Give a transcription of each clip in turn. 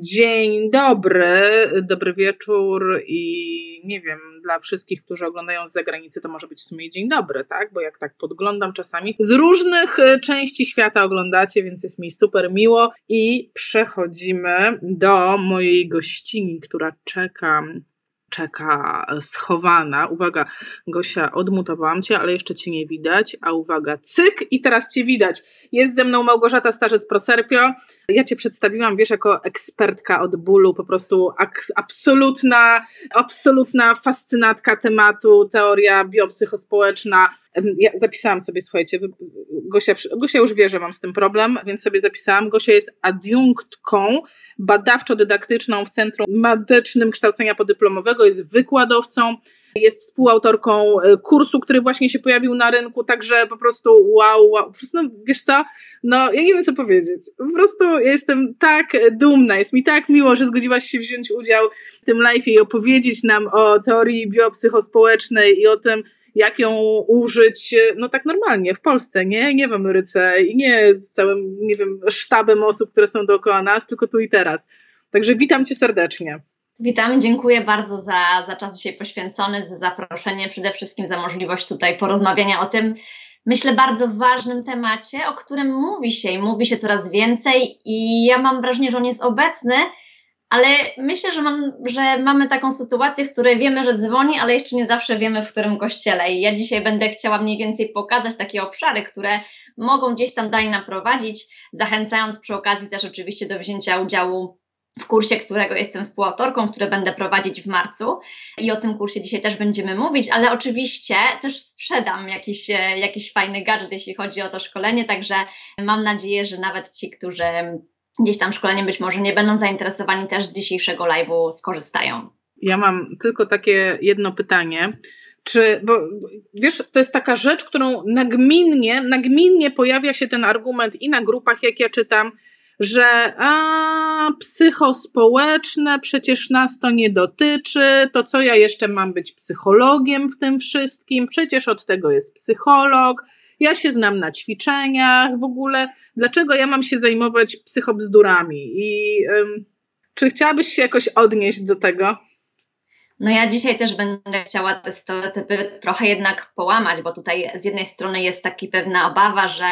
Dzień dobry, dobry wieczór i nie wiem, dla wszystkich, którzy oglądają z zagranicy, to może być w sumie dzień dobry, tak? Bo jak tak podglądam czasami, z różnych e, części świata oglądacie, więc jest mi super miło i przechodzimy do mojej gościni, która czeka czeka schowana. Uwaga, Gosia, odmutowałam cię, ale jeszcze cię nie widać. A uwaga, cyk i teraz cię widać. Jest ze mną Małgorzata Starzec-Proserpio. Ja cię przedstawiłam, wiesz, jako ekspertka od bólu, po prostu absolutna, absolutna fascynatka tematu, teoria biopsychospołeczna. Ja zapisałam sobie, słuchajcie, Gosia, Gosia już wie, że mam z tym problem, więc sobie zapisałam. Gosia jest adiunktką badawczo-dydaktyczną w Centrum Medycznym Kształcenia Podyplomowego, jest wykładowcą, jest współautorką e, kursu, który właśnie się pojawił na rynku, także po prostu wow, wow. Po prostu, no, wiesz co, no ja nie wiem co powiedzieć. Po prostu jestem tak dumna, jest mi tak miło, że zgodziłaś się wziąć udział w tym live i opowiedzieć nam o teorii biopsychospołecznej i o tym, jak ją użyć, no tak normalnie, w Polsce, nie, nie w Ameryce i nie z całym, nie wiem, sztabem osób, które są dookoła nas, tylko tu i teraz. Także witam Cię serdecznie. Witam, dziękuję bardzo za, za czas dzisiaj poświęcony, za zaproszenie, przede wszystkim za możliwość tutaj porozmawiania o tym, myślę, bardzo ważnym temacie, o którym mówi się i mówi się coraz więcej i ja mam wrażenie, że on jest obecny, ale myślę, że, mam, że mamy taką sytuację, w której wiemy, że dzwoni, ale jeszcze nie zawsze wiemy, w którym kościele. I ja dzisiaj będę chciała mniej więcej pokazać takie obszary, które mogą gdzieś tam dalej naprowadzić, zachęcając przy okazji też oczywiście do wzięcia udziału w kursie, którego jestem współautorką, który będę prowadzić w marcu. I o tym kursie dzisiaj też będziemy mówić, ale oczywiście też sprzedam jakiś, jakiś fajny gadżet, jeśli chodzi o to szkolenie. Także mam nadzieję, że nawet ci, którzy gdzieś tam szkoleniem być może nie będą zainteresowani też z dzisiejszego live'u skorzystają. Ja mam tylko takie jedno pytanie. Czy, bo wiesz, to jest taka rzecz, którą nagminnie, nagminnie pojawia się ten argument i na grupach, jak ja czytam, że a, psychospołeczne, przecież nas to nie dotyczy, to co ja jeszcze mam być psychologiem w tym wszystkim, przecież od tego jest psycholog, ja się znam na ćwiczeniach w ogóle. Dlaczego ja mam się zajmować psychobzdurami? I czy chciałabyś się jakoś odnieść do tego? No ja dzisiaj też będę chciała te stereotypy trochę jednak połamać, bo tutaj z jednej strony jest taka pewna obawa, że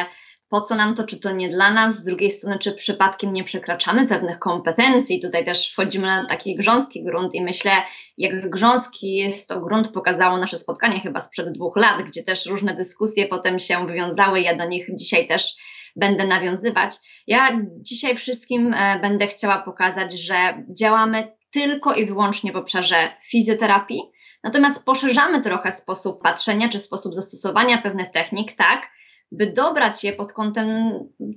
po co nam to, czy to nie dla nas, z drugiej strony, czy przypadkiem nie przekraczamy pewnych kompetencji. Tutaj też wchodzimy na taki grząski grunt i myślę, jak grząski jest to grunt, pokazało nasze spotkanie chyba sprzed dwóch lat, gdzie też różne dyskusje potem się wywiązały. Ja do nich dzisiaj też będę nawiązywać. Ja dzisiaj wszystkim e, będę chciała pokazać, że działamy tylko i wyłącznie w obszarze fizjoterapii, natomiast poszerzamy trochę sposób patrzenia czy sposób zastosowania pewnych technik, tak, by dobrać je pod kątem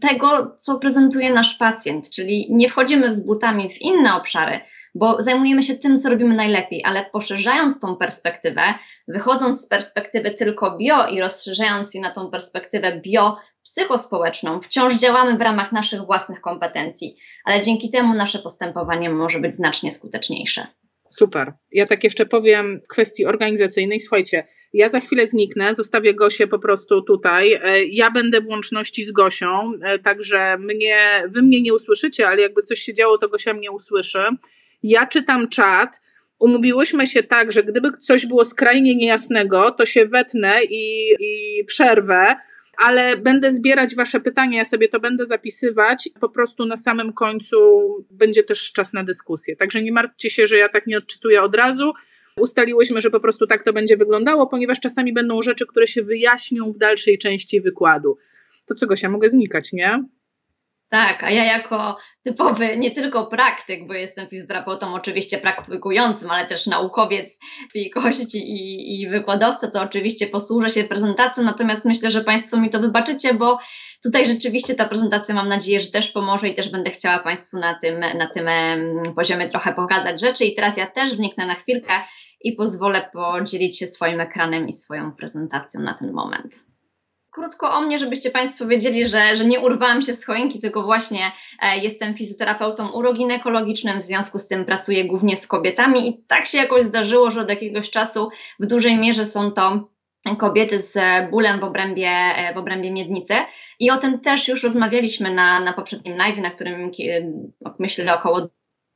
tego, co prezentuje nasz pacjent, czyli nie wchodzimy z butami w inne obszary, bo zajmujemy się tym, co robimy najlepiej, ale poszerzając tą perspektywę, wychodząc z perspektywy tylko bio i rozszerzając je na tą perspektywę bio-psychospołeczną, wciąż działamy w ramach naszych własnych kompetencji, ale dzięki temu nasze postępowanie może być znacznie skuteczniejsze. Super. Ja tak jeszcze powiem kwestii organizacyjnej. Słuchajcie, ja za chwilę zniknę, zostawię Gosię po prostu tutaj. E, ja będę w łączności z Gosią, e, także mnie, wy mnie nie usłyszycie, ale jakby coś się działo, to Gosia mnie usłyszy. Ja czytam czat. Umówiłyśmy się tak, że gdyby coś było skrajnie niejasnego, to się wetnę i, i przerwę ale będę zbierać Wasze pytania, ja sobie to będę zapisywać. Po prostu na samym końcu będzie też czas na dyskusję. Także nie martwcie się, że ja tak nie odczytuję od razu. Ustaliłyśmy, że po prostu tak to będzie wyglądało, ponieważ czasami będą rzeczy, które się wyjaśnią w dalszej części wykładu. To co, Gosia, mogę znikać, nie? Tak, a ja jako typowy nie tylko praktyk, bo jestem fizjoterapeutą oczywiście praktykującym, ale też naukowiec i kości i, i wykładowca, co oczywiście posłużę się prezentacją, natomiast myślę, że Państwo mi to wybaczycie, bo tutaj rzeczywiście ta prezentacja mam nadzieję, że też pomoże i też będę chciała Państwu na tym, na tym poziomie trochę pokazać rzeczy. I teraz ja też zniknę na chwilkę i pozwolę podzielić się swoim ekranem i swoją prezentacją na ten moment krótko o mnie, żebyście Państwo wiedzieli, że, że nie urwałam się z choinki, tylko właśnie e, jestem fizjoterapeutą uroginekologicznym, w związku z tym pracuję głównie z kobietami i tak się jakoś zdarzyło, że od jakiegoś czasu w dużej mierze są to kobiety z bólem w obrębie, e, w obrębie miednicy. I o tym też już rozmawialiśmy na, na poprzednim live, na którym myślę około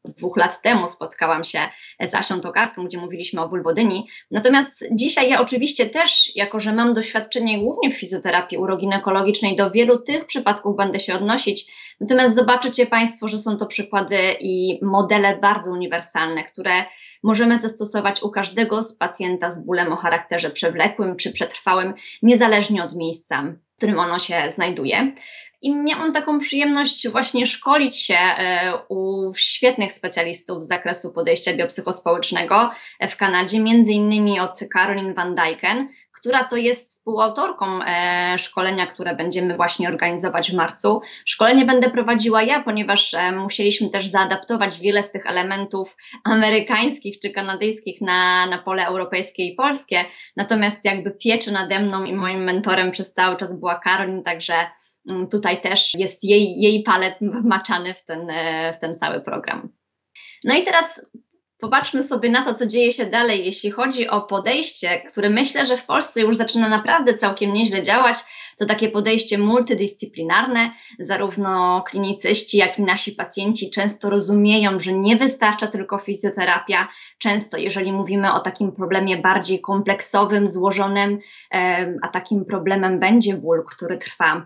dwóch lat temu spotkałam się z Asią Tokarską, gdzie mówiliśmy o wulwodyni. Natomiast dzisiaj ja oczywiście też, jako że mam doświadczenie głównie w fizjoterapii uroginekologicznej, do wielu tych przypadków będę się odnosić. Natomiast zobaczycie Państwo, że są to przykłady i modele bardzo uniwersalne, które możemy zastosować u każdego z pacjenta z bólem o charakterze przewlekłym czy przetrwałym, niezależnie od miejsca, w którym ono się znajduje. I miałam taką przyjemność właśnie szkolić się e, u świetnych specjalistów z zakresu podejścia biopsychospołecznego w Kanadzie, między innymi od Caroline Van Dijken, która to jest współautorką e, szkolenia, które będziemy właśnie organizować w marcu. Szkolenie będę prowadziła ja, ponieważ e, musieliśmy też zaadaptować wiele z tych elementów amerykańskich czy kanadyjskich na, na pole europejskie i polskie. Natomiast jakby pieczy nade mną i moim mentorem przez cały czas była Karolin, także tutaj też jest jej, jej palec wmaczany w ten, e, w ten cały program. No i teraz popatrzmy sobie na to, co dzieje się dalej, jeśli chodzi o podejście, które myślę, że w Polsce już zaczyna naprawdę całkiem nieźle działać. To takie podejście multidyscyplinarne. Zarówno klinicyści, jak i nasi pacjenci często rozumieją, że nie wystarcza tylko fizjoterapia. Często, jeżeli mówimy o takim problemie bardziej kompleksowym, złożonym, a takim problemem będzie ból, który trwa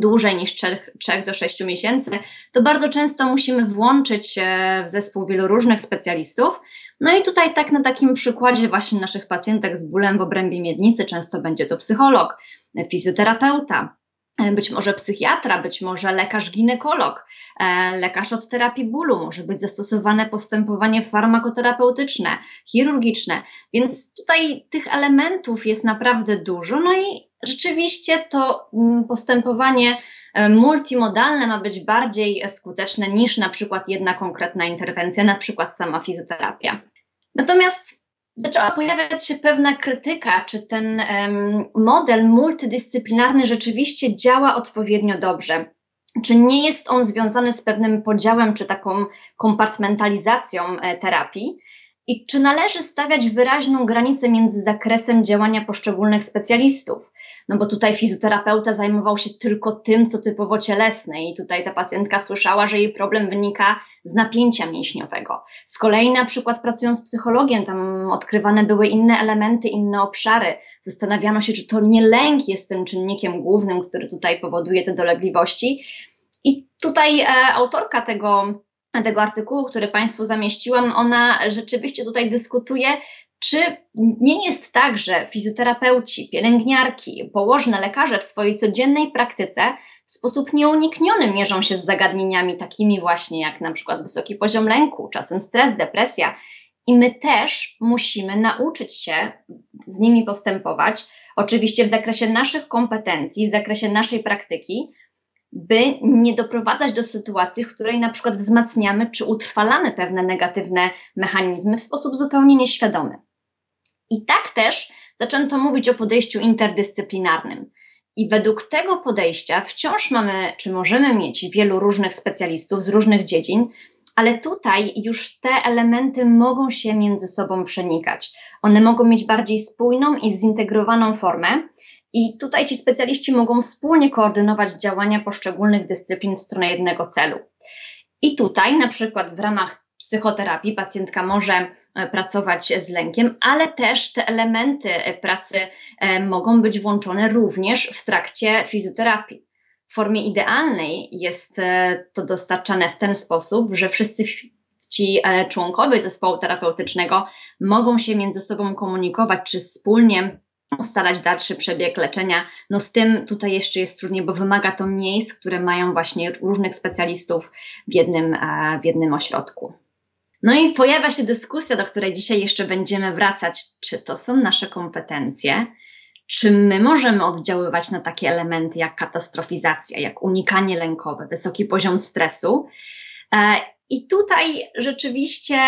dłużej niż 3, 3 do 6 miesięcy, to bardzo często musimy włączyć się w zespół wielu różnych specjalistów. No i tutaj tak na takim przykładzie właśnie naszych pacjentek z bólem w obrębie miednicy często będzie to psycholog, fizjoterapeuta, być może psychiatra, być może lekarz ginekolog, e, lekarz od terapii bólu, może być zastosowane postępowanie farmakoterapeutyczne, chirurgiczne, więc tutaj tych elementów jest naprawdę dużo. No i rzeczywiście to mm, postępowanie e, multimodalne ma być bardziej skuteczne niż na przykład jedna konkretna interwencja, na przykład sama fizjoterapia. Natomiast zaczęła pojawiać się pewna krytyka, czy ten model multidyscyplinarny rzeczywiście działa odpowiednio dobrze. Czy nie jest on związany z pewnym podziałem, czy taką kompartmentalizacją e, terapii? I czy należy stawiać wyraźną granicę między zakresem działania poszczególnych specjalistów? No bo tutaj fizjoterapeuta zajmował się tylko tym, co typowo cielesne, i tutaj ta pacjentka słyszała, że jej problem wynika z napięcia mięśniowego. Z kolei, na przykład, pracując z psychologiem, tam odkrywane były inne elementy, inne obszary. Zastanawiano się, czy to nie lęk jest tym czynnikiem głównym, który tutaj powoduje te dolegliwości. I tutaj e, autorka tego tego artykułu, który Państwu zamieściłam, ona rzeczywiście tutaj dyskutuje, czy nie jest tak, że fizjoterapeuci, pielęgniarki, położne lekarze w swojej codziennej praktyce w sposób nieunikniony mierzą się z zagadnieniami takimi właśnie jak na przykład wysoki poziom lęku, czasem stres, depresja, i my też musimy nauczyć się z nimi postępować, oczywiście w zakresie naszych kompetencji, w zakresie naszej praktyki, by nie doprowadzać do sytuacji, w której na przykład wzmacniamy czy utrwalamy pewne negatywne mechanizmy w sposób zupełnie nieświadomy. I tak też zaczęto mówić o podejściu interdyscyplinarnym. I według tego podejścia wciąż mamy, czy możemy mieć wielu różnych specjalistów z różnych dziedzin, ale tutaj już te elementy mogą się między sobą przenikać. One mogą mieć bardziej spójną i zintegrowaną formę, i tutaj ci specjaliści mogą wspólnie koordynować działania poszczególnych dyscyplin w stronę jednego celu. I tutaj, na przykład w ramach psychoterapii, pacjentka może e, pracować z lękiem, ale też te elementy e, pracy e, mogą być włączone również w trakcie fizjoterapii. W formie idealnej jest to dostarczane w ten sposób, że wszyscy ci członkowie zespołu terapeutycznego mogą się między sobą komunikować, czy wspólnie ustalać dalszy przebieg leczenia. No z tym tutaj jeszcze jest trudniej, bo wymaga to miejsc, które mają właśnie różnych specjalistów w jednym, w jednym ośrodku. No i pojawia się dyskusja, do której dzisiaj jeszcze będziemy wracać, czy to są nasze kompetencje, czy my możemy oddziaływać na takie elementy jak katastrofizacja, jak unikanie lękowe, wysoki poziom stresu. I tutaj rzeczywiście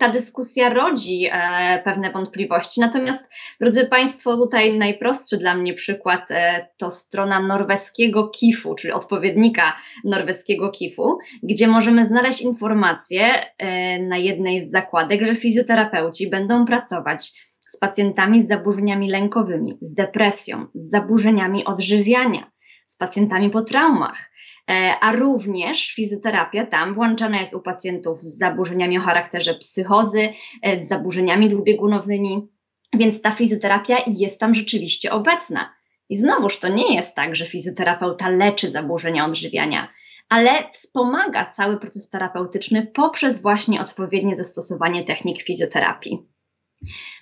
ta dyskusja rodzi e, pewne wątpliwości. Natomiast, drodzy Państwo, tutaj najprostszy dla mnie przykład e, to strona norweskiego KIF-u, czyli odpowiednika norweskiego KIF-u, gdzie możemy znaleźć informację e, na jednej z zakładek, że fizjoterapeuci będą pracować z pacjentami z zaburzeniami lękowymi, z depresją, z zaburzeniami odżywiania, z pacjentami po traumach, e, a również fizjoterapia tam włączana jest u pacjentów z zaburzeniami o charakterze psychozy, e, z zaburzeniami dwubiegunowymi, więc ta fizjoterapia jest tam rzeczywiście obecna. I znowuż to nie jest tak, że fizjoterapeuta leczy zaburzenia odżywiania, ale wspomaga cały proces terapeutyczny poprzez właśnie odpowiednie zastosowanie technik fizjoterapii.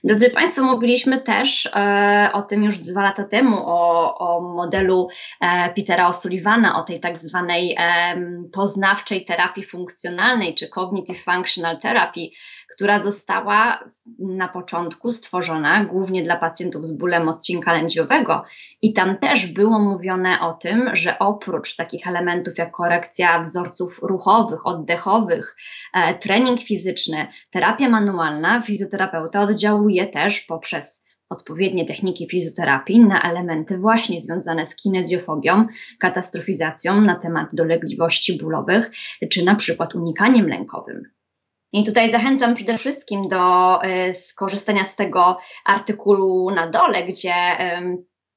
Drodzy Państwo, mówiliśmy też e, o tym już dwa lata temu, o, o modelu e, Petera O'Sullivana, o tej tak zwanej e, poznawczej terapii funkcjonalnej, czy cognitive functional therapy, która została na początku stworzona głównie dla pacjentów z bólem odcinka lędźwiowego. I tam też było mówione o tym, że oprócz takich elementów jak korekcja wzorców ruchowych, oddechowych, e, trening fizyczny, terapia manualna, fizjoterapeuta oddziałuje też poprzez odpowiednie techniki fizjoterapii na elementy właśnie związane z kinezjofobią, katastrofizacją na temat dolegliwości bólowych, czy na przykład unikaniem lękowym. I tutaj zachęcam przede wszystkim do y, skorzystania z tego artykułu na dole, gdzie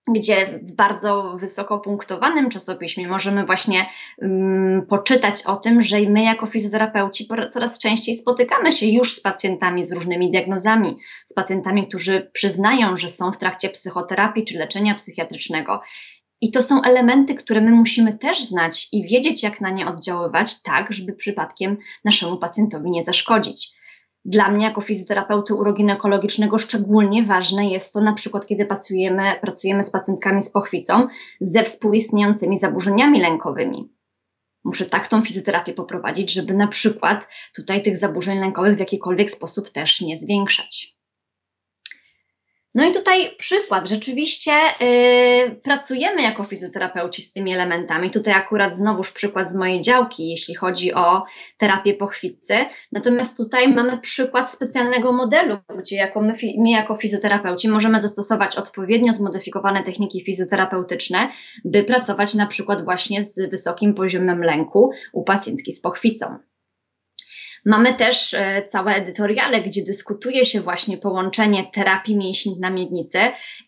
gdzie w bardzo wysoko punktowanym czasopiśmie możemy właśnie um, poczytać o tym, że my jako fizjoterapeuci coraz częściej spotykamy się już z pacjentami z różnymi diagnozami, z pacjentami, którzy przyznają, że są w trakcie psychoterapii czy leczenia psychiatrycznego. I to są elementy, które my musimy też znać i wiedzieć, jak na nie oddziaływać, tak, żeby przypadkiem naszemu pacjentowi nie zaszkodzić. Dla mnie, jako fizjoterapeuty uroginekologicznego, szczególnie ważne jest to na przykład, kiedy pracujemy, pracujemy z pacjentkami z pochwicą ze współistniejącymi zaburzeniami lękowymi. Muszę tak tą fizjoterapię poprowadzić, żeby na przykład tutaj tych zaburzeń lękowych w jakikolwiek sposób też nie zwiększać. No i tutaj przykład. Rzeczywiście yy, pracujemy jako fizjoterapeuci z tymi elementami. Tutaj akurat znowuż przykład z mojej działki, jeśli chodzi o terapię pochwicy. Natomiast tutaj mamy przykład specjalnego modelu, gdzie jako my, my jako fizjoterapeuci możemy zastosować odpowiednio zmodyfikowane techniki fizjoterapeutyczne, by pracować na przykład właśnie z wysokim poziomem lęku u pacjentki z pochwicą. Mamy też e, całe edytoriale, gdzie dyskutuje się właśnie połączenie terapii mięśni na miednicy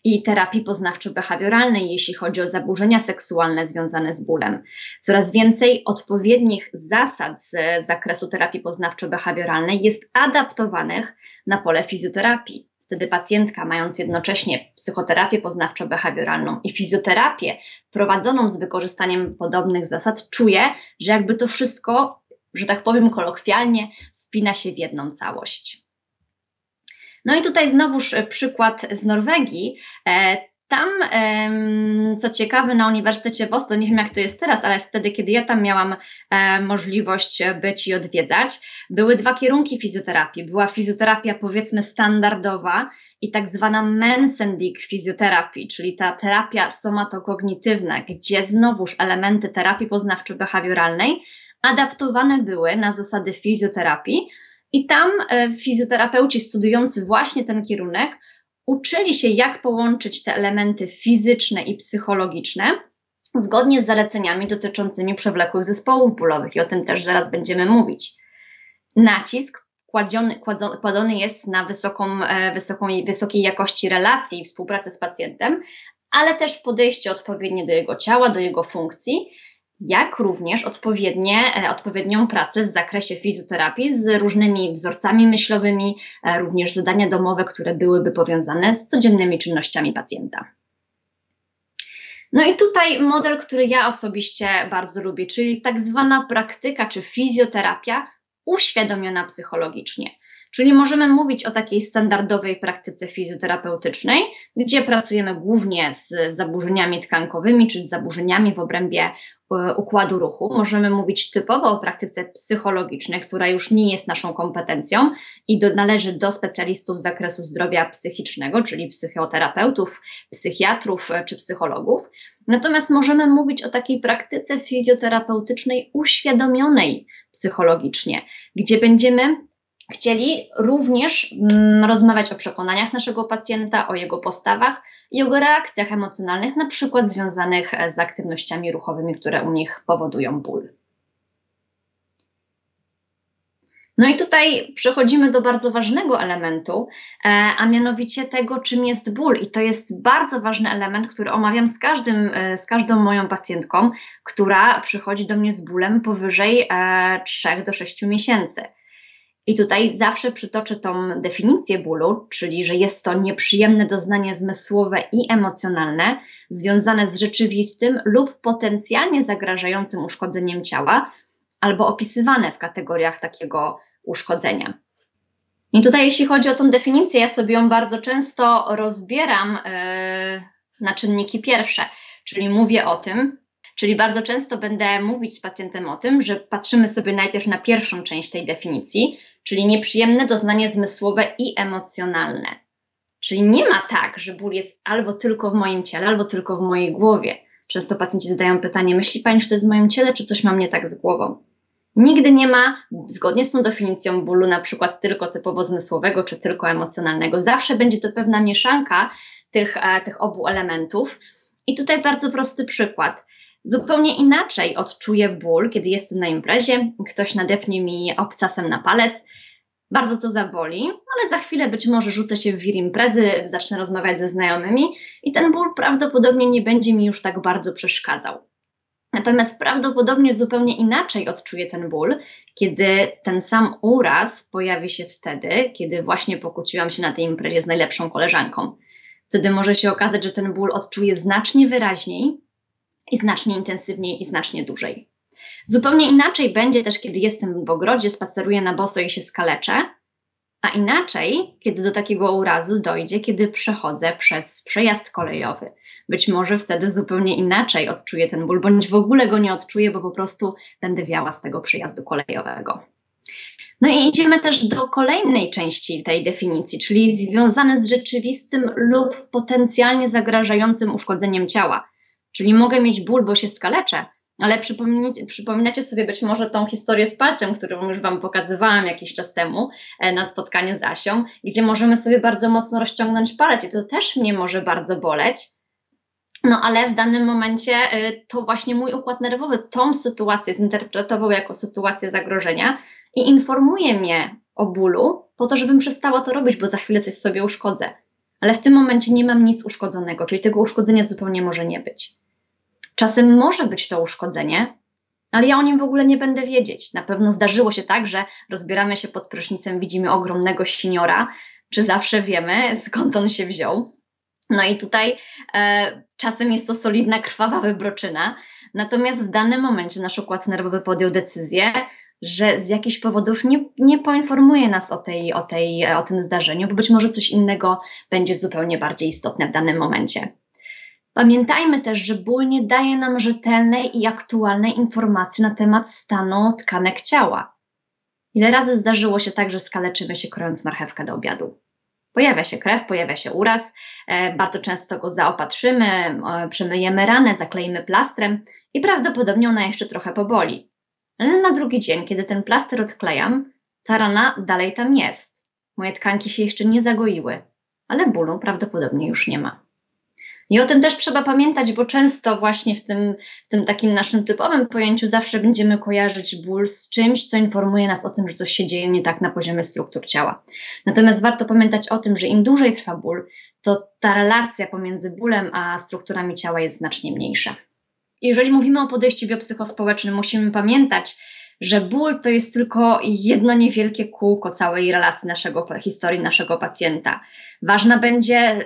i terapii poznawczo-behawioralnej, jeśli chodzi o zaburzenia seksualne związane z bólem. Coraz więcej odpowiednich zasad z zakresu terapii poznawczo-behawioralnej jest adaptowanych na pole fizjoterapii. Wtedy pacjentka, mając jednocześnie psychoterapię poznawczo-behawioralną i fizjoterapię prowadzoną z wykorzystaniem podobnych zasad, czuje, że jakby to wszystko że tak powiem kolokwialnie, spina się w jedną całość. No i tutaj znowuż e, przykład z Norwegii. E, tam, co ciekawe, na Uniwersytecie w Oslo, nie wiem jak to jest teraz, ale wtedy, kiedy ja tam miałam e, możliwość być i odwiedzać, były dwa kierunki fizjoterapii. Była fizjoterapia powiedzmy standardowa i tak zwana Mensendig fizjoterapii, czyli ta terapia somatokognitywna, gdzie znowuż elementy terapii poznawczo-behawioralnej adaptowane były na zasady fizjoterapii, i tam e, fizjoterapeuci studiujący właśnie ten kierunek uczyli się, jak połączyć te elementy fizyczne i psychologiczne zgodnie z zaleceniami dotyczącymi przewlekłych zespołów bólowych, i o tym też zaraz będziemy mówić. Nacisk kładziony, kładzony jest na wysoką, e, wysoką, wysokiej jakości relacji i współpracy z pacjentem, ale też podejście odpowiednie do jego ciała, do jego funkcji jak również odpowiednie, e, odpowiednią pracę w zakresie fizjoterapii z różnymi wzorcami myślowymi, e, również zadania domowe, które byłyby powiązane z codziennymi czynnościami pacjenta. No i tutaj model, który ja osobiście bardzo lubię, czyli tak zwana praktyka czy fizjoterapia uświadomiona psychologicznie. Czyli możemy mówić o takiej standardowej praktyce fizjoterapeutycznej, gdzie pracujemy głównie z zaburzeniami tkankowymi czy z zaburzeniami w obrębie e, układu ruchu. Możemy mówić typowo o praktyce psychologicznej, która już nie jest naszą kompetencją i do, należy do specjalistów z zakresu zdrowia psychicznego, czyli psychoterapeutów, psychiatrów e, czy psychologów. Natomiast możemy mówić o takiej praktyce fizjoterapeutycznej uświadomionej psychologicznie, gdzie będziemy Chcieli również mm, rozmawiać o przekonaniach naszego pacjenta, o jego postawach i jego reakcjach emocjonalnych, na przykład związanych e, z aktywnościami ruchowymi, które u nich powodują ból. No i tutaj przechodzimy do bardzo ważnego elementu, e, a mianowicie tego, czym jest ból. I to jest bardzo ważny element, który omawiam z, każdym, e, z każdą moją pacjentką, która przychodzi do mnie z bólem powyżej 3 e, do 6 miesięcy. I tutaj zawsze przytoczę tą definicję bólu, czyli że jest to nieprzyjemne doznanie zmysłowe i emocjonalne związane z rzeczywistym lub potencjalnie zagrażającym uszkodzeniem ciała, albo opisywane w kategoriach takiego uszkodzenia. I tutaj, jeśli chodzi o tą definicję, ja sobie ją bardzo często rozbieram yy, na czynniki pierwsze, czyli mówię o tym, czyli bardzo często będę mówić z pacjentem o tym, że patrzymy sobie najpierw na pierwszą część tej definicji, czyli nieprzyjemne doznanie zmysłowe i emocjonalne. Czyli nie ma tak, że ból jest albo tylko w moim ciele, albo tylko w mojej głowie. Często pacjenci zadają pytanie: Myśli pani, że to jest w moim ciele, czy coś mam nie tak z głową? Nigdy nie ma, zgodnie z tą definicją bólu, na przykład tylko typowo zmysłowego czy tylko emocjonalnego. Zawsze będzie to pewna mieszanka tych, e, tych obu elementów. I tutaj bardzo prosty przykład. Zupełnie inaczej odczuję ból, kiedy jestem na imprezie, ktoś nadepnie mi obcasem na palec. Bardzo to zaboli, ale za chwilę być może rzucę się w wir imprezy, zacznę rozmawiać ze znajomymi i ten ból prawdopodobnie nie będzie mi już tak bardzo przeszkadzał. Natomiast prawdopodobnie zupełnie inaczej odczuję ten ból, kiedy ten sam uraz pojawi się wtedy, kiedy właśnie pokłóciłam się na tej imprezie z najlepszą koleżanką. Wtedy może się okazać, że ten ból odczuję znacznie wyraźniej i znacznie intensywniej i znacznie dłużej. Zupełnie inaczej będzie też, kiedy jestem w ogrodzie, spaceruję na boso i się skaleczę, a inaczej, kiedy do takiego urazu dojdzie, kiedy przechodzę przez przejazd kolejowy. Być może wtedy zupełnie inaczej odczuję ten ból, bądź w ogóle go nie odczuję, bo po prostu będę wiała z tego przejazdu kolejowego. No i idziemy też do kolejnej części tej definicji, czyli związane z rzeczywistym lub potencjalnie zagrażającym uszkodzeniem ciała. Czyli mogę mieć ból, bo się skaleczę, ale przypominacie sobie być może tą historię z palcem, którą już Wam pokazywałam jakiś czas temu e, na spotkaniu z Asią, gdzie możemy sobie bardzo mocno rozciągnąć palec i to też mnie może bardzo boleć. No ale w danym momencie e, to właśnie mój układ nerwowy tą sytuację zinterpretował jako sytuację zagrożenia i informuje mnie o bólu po to, żebym przestała to robić, bo za chwilę coś sobie uszkodzę. Ale w tym momencie nie mam nic uszkodzonego, czyli tego uszkodzenia zupełnie może nie być. Czasem może być to uszkodzenie, ale ja o nim w ogóle nie będę wiedzieć. Na pewno zdarzyło się tak, że rozbieramy się pod prysznicem, widzimy ogromnego siniora, czy zawsze wiemy skąd on się wziął. No i tutaj e, czasem jest to solidna, krwawa wybroczyna, natomiast w danym momencie nasz układ nerwowy podjął decyzję, że z jakichś powodów nie, nie poinformuje nas o, tej, o, tej, o tym zdarzeniu, bo być może coś innego będzie zupełnie bardziej istotne w danym momencie. Pamiętajmy też, że ból nie daje nam rzetelnej i aktualnej informacji na temat stanu tkanek ciała. Ile razy zdarzyło się tak, że skaleczymy się krojąc marchewkę do obiadu? Pojawia się krew, pojawia się uraz, e, bardzo często go zaopatrzymy, e, przemyjemy ranę, zakleimy plastrem i prawdopodobnie ona jeszcze trochę poboli. Ale na drugi dzień, kiedy ten plaster odklejam, ta rana dalej tam jest. Moje tkanki się jeszcze nie zagoiły, ale bólu prawdopodobnie już nie ma. I o tym też trzeba pamiętać, bo często właśnie w tym, w tym takim naszym typowym pojęciu zawsze będziemy kojarzyć ból z czymś, co informuje nas o tym, że coś się dzieje nie tak na poziomie struktur ciała. Natomiast warto pamiętać o tym, że im dłużej trwa ból, to ta relacja pomiędzy bólem a strukturami ciała jest znacznie mniejsza. Jeżeli mówimy o podejściu biopsychospołecznym, musimy pamiętać, że ból to jest tylko jedno niewielkie kółko całej relacji naszego, historii naszego pacjenta. Ważna będzie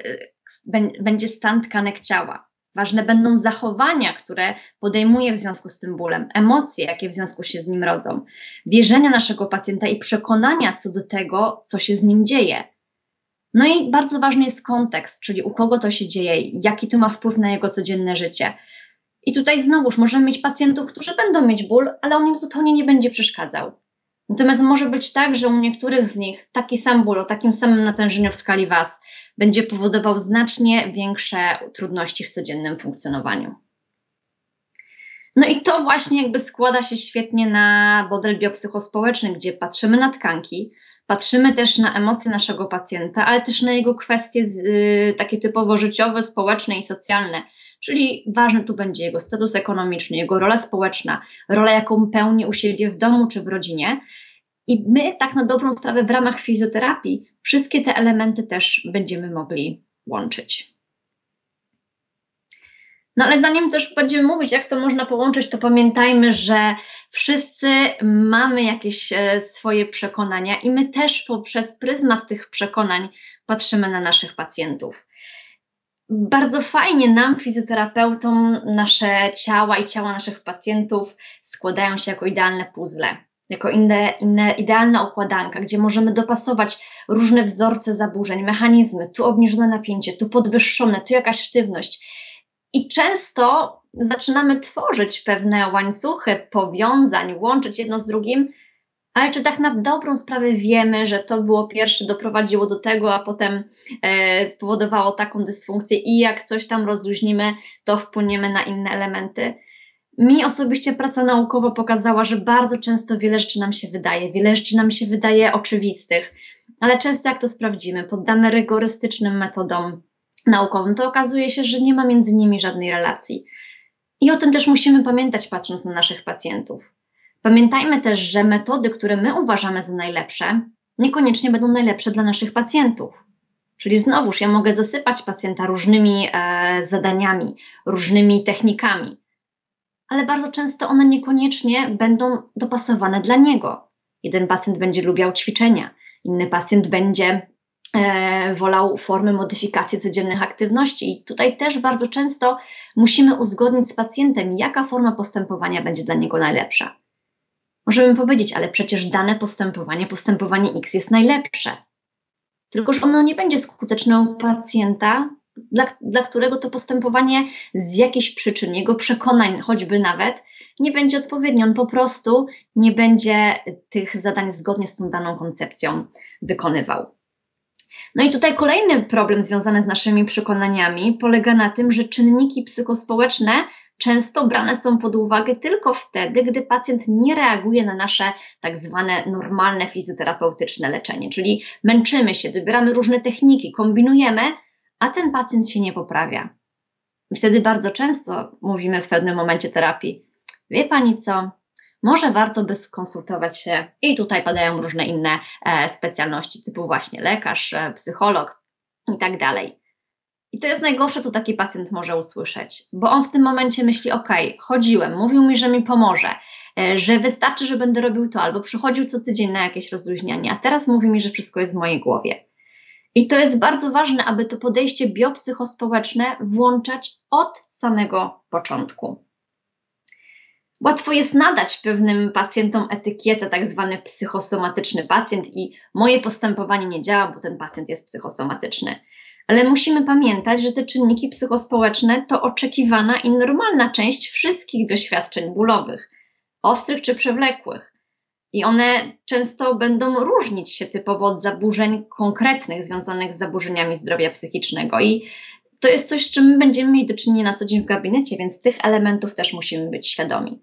będzie stan tkanek ciała. Ważne będą zachowania, które podejmuje w związku z tym bólem, emocje, jakie w związku się z nim rodzą, wierzenia naszego pacjenta i przekonania co do tego, co się z nim dzieje. No i bardzo ważny jest kontekst, czyli u kogo to się dzieje, jaki to ma wpływ na jego codzienne życie. I tutaj znowuż możemy mieć pacjentów, którzy będą mieć ból, ale on im zupełnie nie będzie przeszkadzał. Natomiast może być tak, że u niektórych z nich taki sam ból o takim samym natężeniu w skali WAS będzie powodował znacznie większe trudności w codziennym funkcjonowaniu. No i to właśnie jakby składa się świetnie na model biopsychospołeczny, gdzie patrzymy na tkanki, patrzymy też na emocje naszego pacjenta, ale też na jego kwestie z, y, takie typowo życiowe, społeczne i socjalne. Czyli ważny tu będzie jego status ekonomiczny, jego rola społeczna, rola, jaką pełni u siebie w domu czy w rodzinie. I my, tak na dobrą sprawę, w ramach fizjoterapii, wszystkie te elementy też będziemy mogli łączyć. No ale zanim też będziemy mówić, jak to można połączyć, to pamiętajmy, że wszyscy mamy jakieś e, swoje przekonania i my też poprzez pryzmat tych przekonań patrzymy na naszych pacjentów. Bardzo fajnie nam, fizjoterapeutom, nasze ciała i ciała naszych pacjentów składają się jako idealne puzzle jako inne, inne idealna układanka, gdzie możemy dopasować różne wzorce zaburzeń, mechanizmy, tu obniżone napięcie, tu podwyższone, tu jakaś sztywność. I często zaczynamy tworzyć pewne łańcuchy powiązań, łączyć jedno z drugim, ale czy tak na dobrą sprawę wiemy, że to było pierwsze, doprowadziło do tego, a potem e, spowodowało taką dysfunkcję i jak coś tam rozluźnimy, to wpłyniemy na inne elementy? Mi osobiście praca naukowa pokazała, że bardzo często wiele rzeczy nam się wydaje, wiele rzeczy nam się wydaje oczywistych, ale często jak to sprawdzimy, poddamy rygorystycznym metodom naukowym, to okazuje się, że nie ma między nimi żadnej relacji. I o tym też musimy pamiętać, patrząc na naszych pacjentów. Pamiętajmy też, że metody, które my uważamy za najlepsze, niekoniecznie będą najlepsze dla naszych pacjentów. Czyli znowuż ja mogę zasypać pacjenta różnymi e, zadaniami, różnymi technikami, ale bardzo często one niekoniecznie będą dopasowane dla niego. Jeden pacjent będzie lubiał ćwiczenia, inny pacjent będzie e, wolał formy modyfikacji codziennych aktywności. I tutaj też bardzo często musimy uzgodnić z pacjentem, jaka forma postępowania będzie dla niego najlepsza. Możemy powiedzieć, ale przecież dane postępowanie, postępowanie X jest najlepsze. Tylko, że ono nie będzie skuteczne u pacjenta, dla, dla którego to postępowanie z jakiejś przyczyn, jego przekonań choćby nawet, nie będzie odpowiednie. On po prostu nie będzie tych zadań zgodnie z tą daną koncepcją wykonywał. No i tutaj kolejny problem związany z naszymi przekonaniami polega na tym, że czynniki psychospołeczne często brane są pod uwagę tylko wtedy, gdy pacjent nie reaguje na nasze tak zwane normalne fizjoterapeutyczne leczenie, czyli męczymy się, wybieramy różne techniki, kombinujemy, a ten pacjent się nie poprawia. Wtedy bardzo często mówimy w pewnym momencie terapii: Wie pani co? Może warto by skonsultować się, i tutaj padają różne inne e, specjalności, typu właśnie lekarz, e, psycholog i tak dalej. I to jest najgorsze, co taki pacjent może usłyszeć, bo on w tym momencie myśli: OK, chodziłem, mówił mi, że mi pomoże, e, że wystarczy, że będę robił to, albo przychodził co tydzień na jakieś rozluźnianie, a teraz mówi mi, że wszystko jest w mojej głowie. I to jest bardzo ważne, aby to podejście biopsychospołeczne włączać od samego początku. Łatwo jest nadać pewnym pacjentom etykietę, tak zwany psychosomatyczny pacjent, i moje postępowanie nie działa, bo ten pacjent jest psychosomatyczny. Ale musimy pamiętać, że te czynniki psychospołeczne to oczekiwana i normalna część wszystkich doświadczeń bólowych, ostrych czy przewlekłych. I one często będą różnić się typowo od zaburzeń konkretnych związanych z zaburzeniami zdrowia psychicznego. I to jest coś, z czym my będziemy mieli do czynienia na co dzień w gabinecie, więc tych elementów też musimy być świadomi.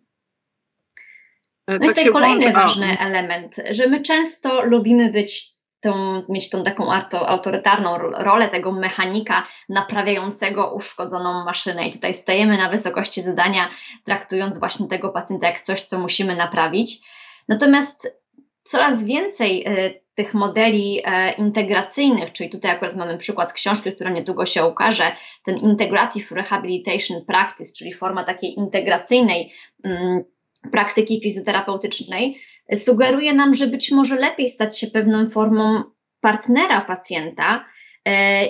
E, no tak i tutaj kolejny ważny element, że my często lubimy być tą, mieć tą taką autorytarną rolę tego mechanika naprawiającego uszkodzoną maszynę. I tutaj stajemy na wysokości zadania, traktując właśnie tego pacjenta jak coś, co musimy naprawić. Natomiast coraz więcej e, tych modeli e, integracyjnych, czyli tutaj akurat mamy przykład z książki, która niedługo się ukaże, ten Integrative Rehabilitation Practice, czyli forma takiej integracyjnej mm, praktyki fizjoterapeutycznej, sugeruje nam, że być może lepiej stać się pewną formą partnera pacjenta e,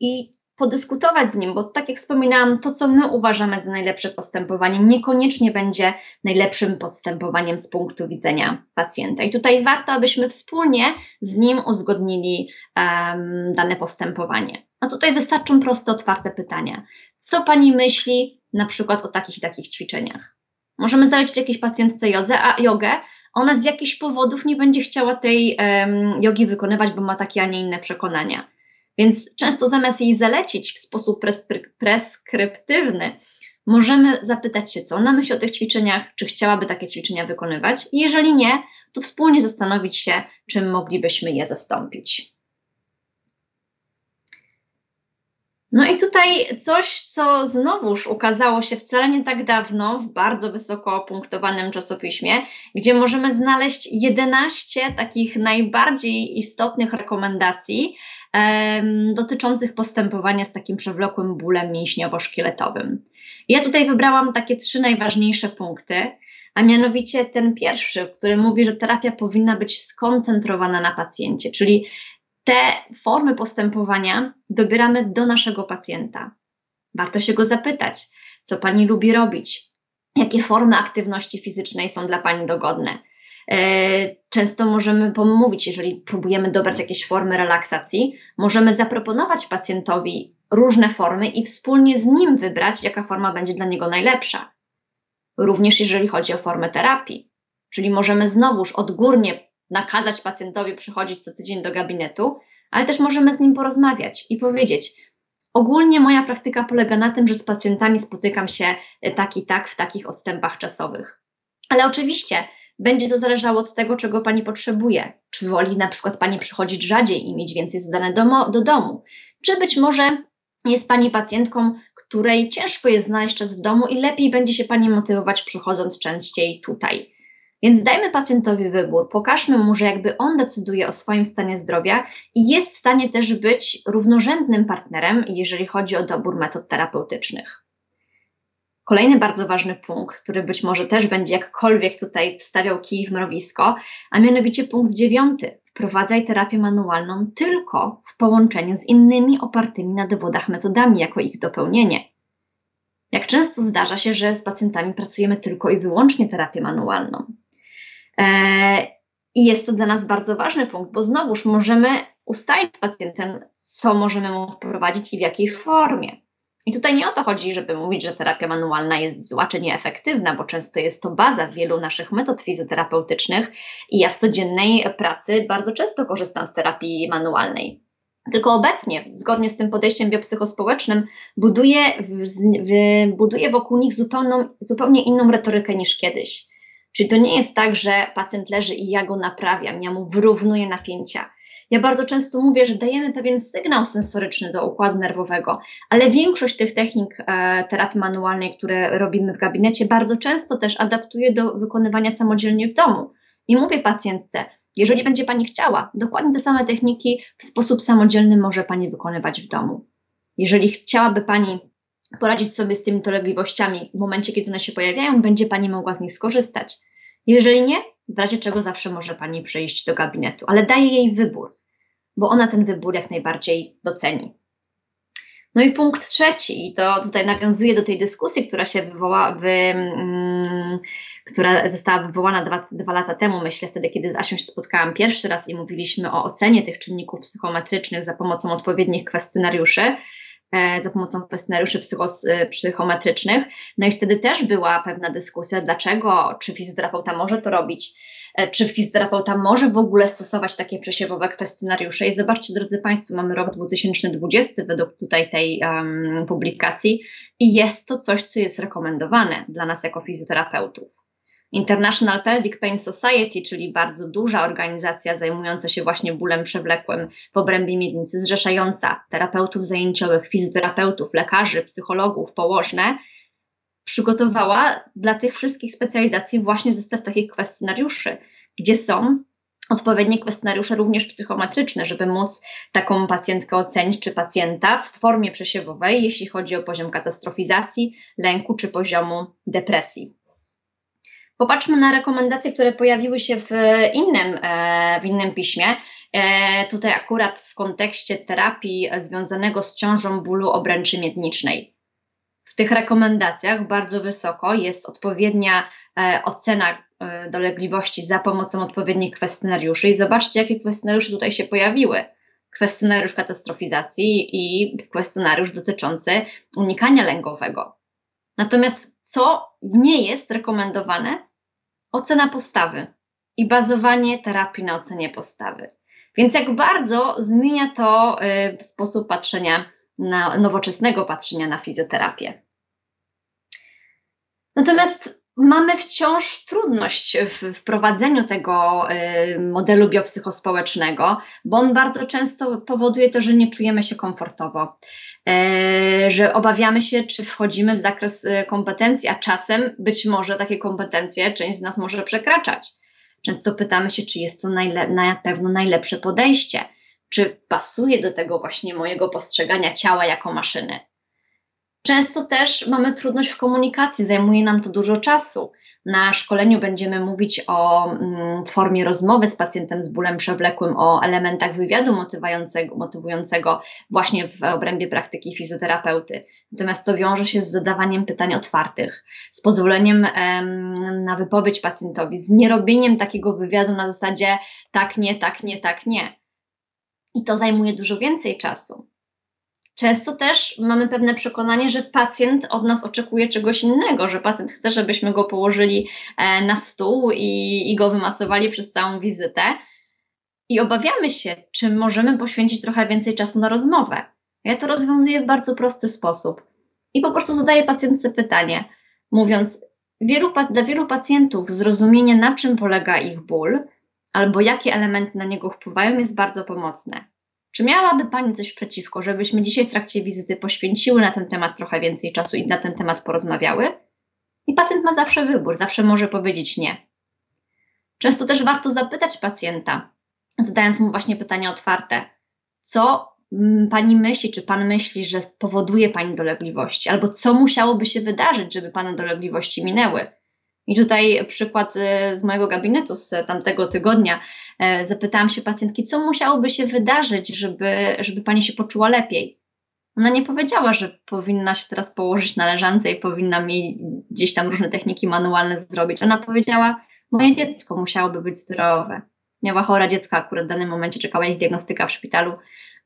i podyskutować z nim, bo tak jak wspominałam, to co my uważamy za najlepsze postępowanie, niekoniecznie będzie najlepszym postępowaniem z punktu widzenia pacjenta. I tutaj warto, abyśmy wspólnie z nim uzgodnili um, dane postępowanie. A tutaj wystarczą proste, otwarte pytania. Co pani myśli na przykład o takich i takich ćwiczeniach? Możemy zalecić jakiejś pacjentce jodze, a jogę, ona z jakichś powodów nie będzie chciała tej um, jogi wykonywać, bo ma takie, a nie inne przekonania. Więc często zamiast jej zalecić w sposób preskryptywny, możemy zapytać się, co ona myśli o tych ćwiczeniach, czy chciałaby takie ćwiczenia wykonywać. I jeżeli nie, to wspólnie zastanowić się, czym moglibyśmy je zastąpić. No i tutaj coś, co znowuż ukazało się wcale nie tak dawno w bardzo wysoko opunktowanym czasopiśmie, gdzie możemy znaleźć 11 takich najbardziej istotnych rekomendacji dotyczących postępowania z takim przewlekłym bólem mięśniowo-szkieletowym. Ja tutaj wybrałam takie trzy najważniejsze punkty, a mianowicie ten pierwszy, który mówi, że terapia powinna być skoncentrowana na pacjencie, czyli te formy postępowania dobieramy do naszego pacjenta. Warto się go zapytać, co pani lubi robić, jakie formy aktywności fizycznej są dla pani dogodne. E, często możemy pomówić, jeżeli próbujemy dobrać jakieś formy relaksacji, możemy zaproponować pacjentowi różne formy i wspólnie z nim wybrać, jaka forma będzie dla niego najlepsza. Również jeżeli chodzi o formę terapii, czyli możemy znowuż odgórnie nakazać pacjentowi przychodzić co tydzień do gabinetu, ale też możemy z nim porozmawiać i powiedzieć: Ogólnie moja praktyka polega na tym, że z pacjentami spotykam się e, tak i tak w takich odstępach czasowych. Ale oczywiście będzie to zależało od tego, czego pani potrzebuje. Czy woli na przykład pani przychodzić rzadziej i mieć więcej zadane do, do domu, czy być może jest pani pacjentką, której ciężko jest znaleźć czas w domu i lepiej będzie się pani motywować przychodząc częściej tutaj. Więc dajmy pacjentowi wybór, pokażmy mu, że jakby on decyduje o swoim stanie zdrowia i jest w stanie też być równorzędnym partnerem, jeżeli chodzi o dobór metod terapeutycznych. Kolejny bardzo ważny punkt, który być może też będzie jakkolwiek tutaj wstawiał kij w mrowisko, a mianowicie punkt dziewiąty. Wprowadzaj terapię manualną tylko w połączeniu z innymi opartymi na dowodach metodami jako ich dopełnienie. Jak często zdarza się, że z pacjentami pracujemy tylko i wyłącznie terapię manualną. E, I jest to dla nas bardzo ważny punkt, bo znowuż możemy ustalić z pacjentem, co możemy mu wprowadzić i w jakiej formie. I tutaj nie o to chodzi, żeby mówić, że terapia manualna jest zła czy nieefektywna, bo często jest to baza wielu naszych metod fizjoterapeutycznych i ja w codziennej pracy bardzo często korzystam z terapii manualnej. Tylko obecnie, zgodnie z tym podejściem biopsychospołecznym, buduje, w, w, wokół nich zupełną, zupełnie inną retorykę niż kiedyś. Czyli to nie jest tak, że pacjent leży i ja go naprawiam, ja mu wyrównuję napięcia. Ja bardzo często mówię, że dajemy pewien sygnał sensoryczny do układu nerwowego, ale większość tych technik e, terapii manualnej, które robimy w gabinecie, bardzo często też adaptuję do wykonywania samodzielnie w domu. I mówię pacjentce, jeżeli będzie Pani chciała, dokładnie te same techniki w sposób samodzielny może Pani wykonywać w domu. Jeżeli chciałaby Pani poradzić sobie z tymi dolegliwościami w momencie, kiedy one się pojawiają, będzie Pani mogła z nich skorzystać. Jeżeli nie, w razie czego zawsze może Pani przyjść do gabinetu, ale daje jej wybór, bo ona ten wybór jak najbardziej doceni. No i punkt trzeci, i to tutaj nawiązuje do tej dyskusji, która się wywoła, wy, mm, która została wywołana dwa, dwa lata temu, myślę, wtedy, kiedy z Asią się spotkałam pierwszy raz i mówiliśmy o ocenie tych czynników psychometrycznych za pomocą odpowiednich kwestionariuszy. E, za pomocą kwestionariuszy e, psychometrycznych. No i wtedy też była pewna dyskusja, dlaczego, czy fizjoterapeuta może to robić, e, czy fizjoterapeuta może w ogóle stosować takie przesiewowe kwestionariusze. I zobaczcie, drodzy Państwo, mamy rok 2020 według tutaj tej um, publikacji i jest to coś, co jest rekomendowane dla nas jako fizjoterapeutów. International Pelvic Pain Society, czyli bardzo duża organizacja zajmująca się właśnie bólem przewlekłym w obrębie miednicy, zrzeszająca terapeutów zajęciowych, fizjoterapeutów, lekarzy, psychologów, położne, przygotowała dla tych wszystkich specjalizacji właśnie zestaw takich kwestionariuszy, gdzie są odpowiednie kwestionariusze również psychometryczne, żeby móc taką pacjentkę ocenić, czy pacjenta w formie przesiewowej, jeśli chodzi o poziom katastrofizacji, lęku czy poziomu depresji. Popatrzmy na rekomendacje, które pojawiły się w innym, e, w innym piśmie. E, tutaj akurat w kontekście terapii związanego z ciążą bólu obręczy miednicznej. W tych rekomendacjach bardzo wysoko jest odpowiednia e, ocena dolegliwości za pomocą odpowiednich kwestionariuszy. I zobaczcie, jakie kwestionariusze tutaj się pojawiły. Kwestionariusz katastrofizacji i kwestionariusz dotyczący unikania lękowego. Natomiast co nie jest rekomendowane? Ocena postawy i bazowanie terapii na ocenie postawy. Więc jak bardzo zmienia to y, sposób patrzenia na nowoczesnego patrzenia na fizjoterapię. Natomiast mamy wciąż trudność w wprowadzeniu tego y, modelu biopsychospołecznego, bo on bardzo często powoduje to, że nie czujemy się komfortowo, y, że obawiamy się, czy wchodzimy w zakres y, kompetencji, a czasem być może takie kompetencje część z nas może przekraczać. Często pytamy się, czy jest to na pewno najlepsze podejście, czy pasuje do tego właśnie mojego postrzegania ciała jako maszyny. Często też mamy trudność w komunikacji, zajmuje nam to dużo czasu. Na szkoleniu będziemy mówić o mm, formie rozmowy z pacjentem z bólem przewlekłym, o elementach wywiadu motywującego, właśnie w obrębie praktyki fizjoterapeuty. Natomiast to wiąże się z zadawaniem pytań otwartych, z pozwoleniem em, na wypowiedź pacjentowi, z nierobieniem takiego wywiadu na zasadzie tak, nie, tak, nie, tak, nie. I to zajmuje dużo więcej czasu. Często też mamy pewne przekonanie, że pacjent od nas oczekuje czegoś innego, że pacjent chce, żebyśmy go położyli e, na stół i, i go wymasowali przez całą wizytę. I obawiamy się, czy możemy poświęcić trochę więcej czasu na rozmowę. Ja to rozwiązuję w bardzo prosty sposób. I po prostu zadaję pacjentce pytanie, mówiąc, wielu, dla wielu pacjentów zrozumienie, na czym polega ich ból, albo jakie elementy na niego wpływają, jest bardzo pomocne. Czy miałaby Pani coś przeciwko, żebyśmy dzisiaj w trakcie wizyty poświęciły na ten temat trochę więcej czasu i na ten temat porozmawiały? I pacjent ma zawsze wybór, zawsze może powiedzieć nie. Często też warto zapytać pacjenta, zadając mu właśnie pytanie otwarte, co Pani myśli, czy Pan myśli, że powoduje Pani dolegliwości, albo co musiałoby się wydarzyć, żeby Pana dolegliwości minęły. I tutaj przykład y, z mojego gabinetu z tamtego tygodnia. E, zapytałam się pacjentki, co musiałoby się wydarzyć, żeby, żeby pani się poczuła lepiej. Ona nie powiedziała, że powinna się teraz położyć na leżance i powinna mi gdzieś tam różne techniki manualne zrobić. Ona powiedziała, moje dziecko musiałoby być zdrowe. Miała chore dziecko, akurat w danym momencie czekała ich diagnostyka w szpitalu.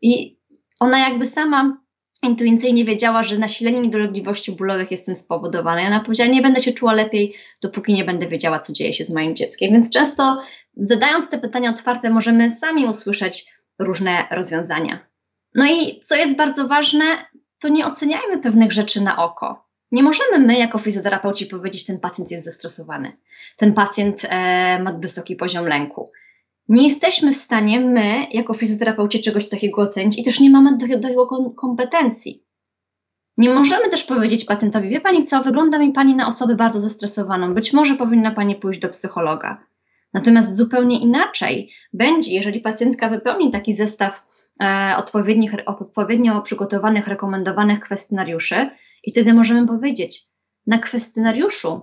I ona jakby sama intuicyjnie wiedziała, że nasilenie niedolegliwości bólowych jest tym spowodowane. I ona powiedziała, nie będę się czuła lepiej, dopóki nie będę wiedziała, co dzieje się z moim dzieckiem. Więc często zadając te pytania otwarte, możemy sami usłyszeć różne rozwiązania. No i co jest bardzo ważne, to nie oceniajmy pewnych rzeczy na oko. Nie możemy my, jako fizjoterapeuci, powiedzieć, ten pacjent jest zestresowany, ten pacjent e, ma wysoki poziom lęku. Nie jesteśmy w stanie my, jako fizjoterapeuci, czegoś takiego ocenić i też nie mamy do, do tego kompetencji. Nie możemy też powiedzieć pacjentowi, wie pani co, wygląda mi pani na osobę bardzo zestresowaną, być może powinna pani pójść do psychologa. Natomiast zupełnie inaczej będzie, jeżeli pacjentka wypełni taki zestaw e, odpowiednich, odpowiednio przygotowanych, rekomendowanych kwestionariuszy, i wtedy możemy powiedzieć, na kwestionariuszu,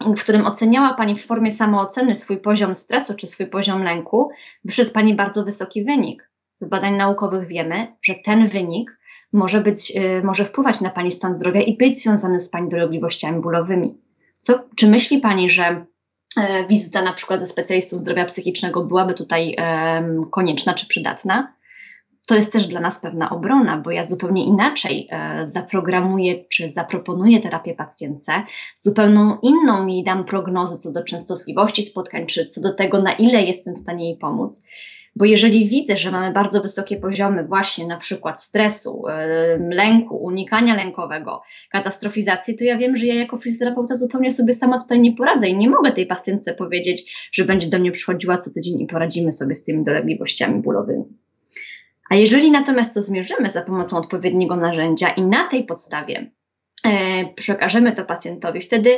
w którym oceniała Pani w formie samooceny swój poziom stresu czy swój poziom lęku, wyszedł Pani bardzo wysoki wynik. Z badań naukowych wiemy, że ten wynik może, być, e, może wpływać na Pani stan zdrowia i być związany z Pani dolegliwościami bólowymi. Co, czy myśli Pani, że wizyta na przykład ze specjalistą zdrowia psychicznego byłaby tutaj konieczna czy przydatna. To jest też dla nas pewna obrona, bo ja zupełnie inaczej e, zaprogramuję czy zaproponuję terapię pacjentce, zupełnie inną mi dam prognozę co do częstotliwości spotkań, czy co do tego, na ile jestem w stanie jej pomóc. Bo jeżeli widzę, że mamy bardzo wysokie poziomy właśnie na przykład stresu, lęku, unikania lękowego, katastrofizacji, to ja wiem, że ja jako fizjoterapeuta zupełnie sobie sama tutaj nie poradzę i nie mogę tej pacjentce powiedzieć, że będzie do mnie przychodziła co tydzień i poradzimy sobie z tymi dolegliwościami bólowymi. A jeżeli natomiast to zmierzymy za pomocą odpowiedniego narzędzia i na tej podstawie e, przekażemy to pacjentowi, wtedy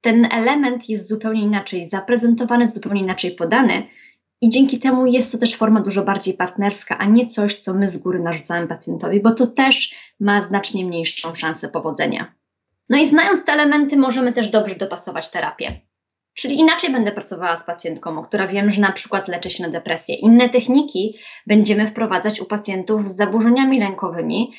ten element jest zupełnie inaczej zaprezentowany, zupełnie inaczej podany, i dzięki temu jest to też forma dużo bardziej partnerska, a nie coś, co my z góry narzucamy pacjentowi, bo to też ma znacznie mniejszą szansę powodzenia. No i znając te elementy, możemy też dobrze dopasować terapię. Czyli inaczej będę pracowała z pacjentką, która wiem, że na przykład leczy się na depresję. Inne techniki będziemy wprowadzać u pacjentów z zaburzeniami lękowymi,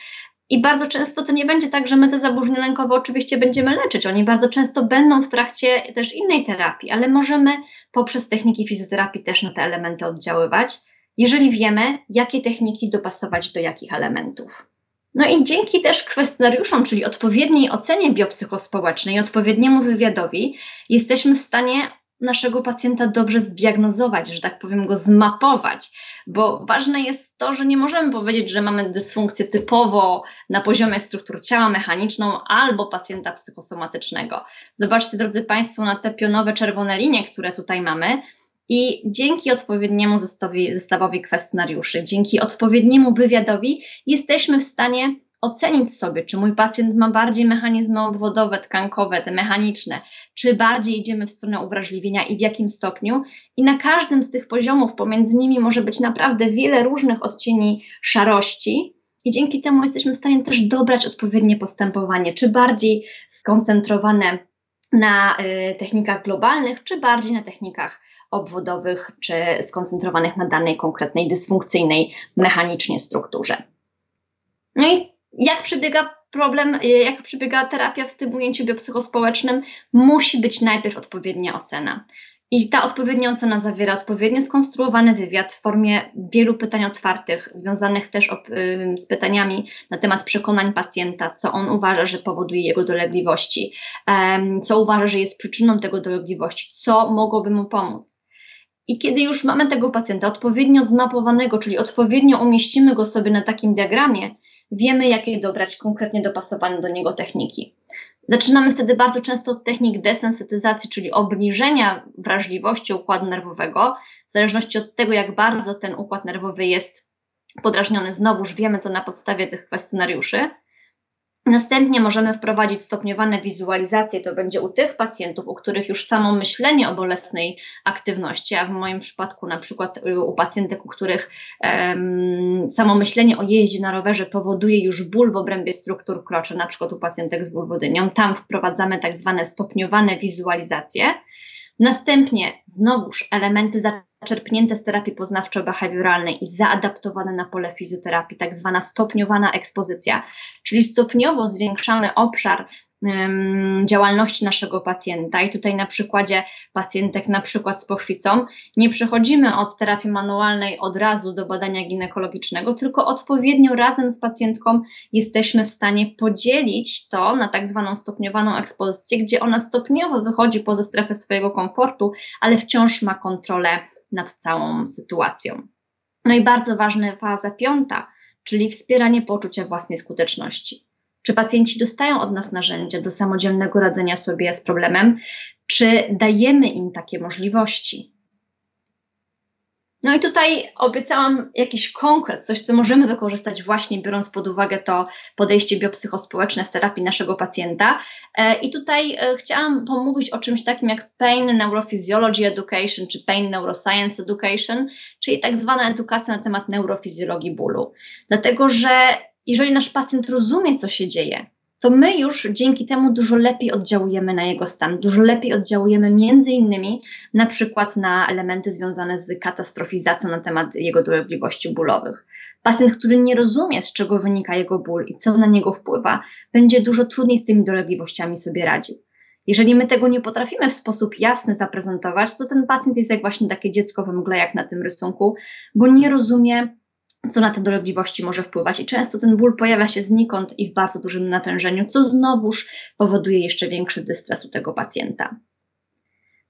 i bardzo często to nie będzie tak, że my te zaburzenia lękowe oczywiście będziemy leczyć. Oni bardzo często będą w trakcie też innej terapii, ale możemy poprzez techniki fizjoterapii też na te elementy oddziaływać, jeżeli wiemy, jakie techniki dopasować do jakich elementów. No i dzięki też kwestionariuszom, czyli odpowiedniej ocenie biopsychospołecznej, odpowiedniemu wywiadowi, jesteśmy w stanie naszego pacjenta dobrze zdiagnozować, że tak powiem, go zmapować, bo ważne jest to, że nie możemy powiedzieć, że mamy dysfunkcję typowo na poziomie struktur ciała mechaniczną albo pacjenta psychosomatycznego. Zobaczcie, drodzy Państwo, na te pionowe czerwone linie, które tutaj mamy. I dzięki odpowiedniemu zestawowi, kwestionariuszy, dzięki odpowiedniemu wywiadowi, jesteśmy w stanie ocenić sobie, czy mój pacjent ma bardziej mechanizmy obwodowe, tkankowe, te mechaniczne, czy bardziej idziemy w stronę uwrażliwienia i w jakim stopniu. I na każdym z tych poziomów pomiędzy nimi może być naprawdę wiele różnych odcieni szarości. I dzięki temu jesteśmy w stanie też dobrać odpowiednie postępowanie, czy bardziej skoncentrowane na y, technikach globalnych, czy bardziej na technikach obwodowych, czy skoncentrowanych na danej konkretnej dysfunkcyjnej mechanicznie strukturze. No i jak przebiega problem, y, jak przebiega terapia w tym ujęciu biopsychospołecznym, musi być najpierw odpowiednia ocena. I ta odpowiednia ocena zawiera odpowiednio skonstruowany wywiad w formie wielu pytań otwartych, związanych też y, z pytaniami na temat przekonań pacjenta, co on uważa, że powoduje jego dolegliwości, co uważa, że jest przyczyną tego dolegliwości, co mogłoby mu pomóc. I kiedy już mamy tego pacjenta odpowiednio zmapowanego, czyli odpowiednio umieścimy go sobie na takim diagramie, wiemy, jakie dobrać konkretnie dopasowane do niego techniki. Zaczynamy wtedy bardzo często od technik desensytyzacji, czyli obniżenia wrażliwości układu nerwowego, w zależności od tego, jak bardzo ten układ nerwowy jest podrażniony. Znowuż wiemy to na podstawie tych kwestionariuszy. Następnie możemy wprowadzić stopniowane wizualizacje. To będzie u tych pacjentów, u których już samo myślenie o bolesnej aktywności, a w moim przypadku na przykład y, u pacjentek, u których um, samo myślenie o jeździe na rowerze powoduje już ból w obrębie struktur kroczy, na przykład u pacjentek z bulwodynią. Tam wprowadzamy tak zwane stopniowane wizualizacje. Następnie znowuż elementy zaczerpnięte z terapii poznawczo-behawioralnej i zaadaptowane na pole fizjoterapii, tak zwana stopniowana ekspozycja, czyli stopniowo zwiększamy obszar działalności naszego pacjenta. I tutaj na przykładzie pacjentek, na przykład z pochwicą, nie przechodzimy od terapii manualnej od razu do badania ginekologicznego, tylko odpowiednio razem z pacjentką jesteśmy w stanie podzielić to na tak zwaną stopniowaną ekspozycję, gdzie ona stopniowo wychodzi poza strefę swojego komfortu, ale wciąż ma kontrolę nad całą sytuacją. No i bardzo ważna faza piąta, czyli wspieranie poczucia własnej skuteczności. Czy pacjenci dostają od nas narzędzia do samodzielnego radzenia sobie z problemem? Czy dajemy im takie możliwości? No i tutaj obiecałam jakiś konkret, coś, co możemy wykorzystać właśnie biorąc pod uwagę to podejście biopsychospołeczne w terapii naszego pacjenta. E, I tutaj e, chciałam pomówić o czymś takim jak Pain Neurophysiology Education, czy Pain Neuroscience Education, czyli tak zwana edukacja na temat neurofizjologii bólu. Dlatego, że jeżeli nasz pacjent rozumie, co się dzieje, to my już dzięki temu dużo lepiej oddziałujemy na jego stan, dużo lepiej oddziałujemy między innymi na przykład na elementy związane z katastrofizacją na temat jego dolegliwości bólowych. Pacjent, który nie rozumie, z czego wynika jego ból i co na niego wpływa, będzie dużo trudniej z tymi dolegliwościami sobie radził. Jeżeli my tego nie potrafimy w sposób jasny zaprezentować, to ten pacjent jest jak właśnie takie dziecko we mgle, jak na tym rysunku, bo nie rozumie, co na te dolegliwości może wpływać. I często ten ból pojawia się znikąd i w bardzo dużym natężeniu, co znowuż powoduje jeszcze większy dystres u tego pacjenta.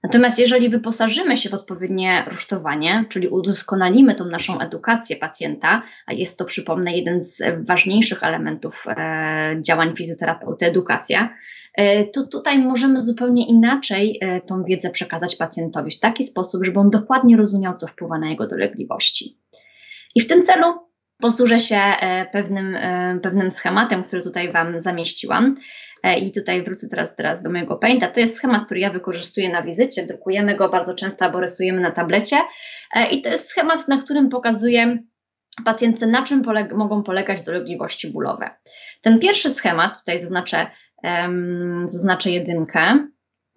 Natomiast jeżeli wyposażymy się w odpowiednie rusztowanie, czyli udoskonalimy tą naszą edukację pacjenta, a jest to, przypomnę, jeden z ważniejszych elementów e, działań fizjoterapeuty, edukacja, e, to tutaj możemy zupełnie inaczej e, tą wiedzę przekazać pacjentowi w taki sposób, żeby on dokładnie rozumiał, co wpływa na jego dolegliwości. I w tym celu posłużę się e, pewnym, e, pewnym schematem, który tutaj Wam zamieściłam. E, I tutaj wrócę teraz, teraz do mojego Painta. To jest schemat, który ja wykorzystuję na wizycie. Drukujemy go bardzo często albo rysujemy na tablecie. I to jest schemat, na którym pokazuję pacjentce, na czym poleg mogą polegać dolegliwości bólowe. Ten pierwszy schemat, tutaj zaznaczę, um, zaznaczę jedynkę.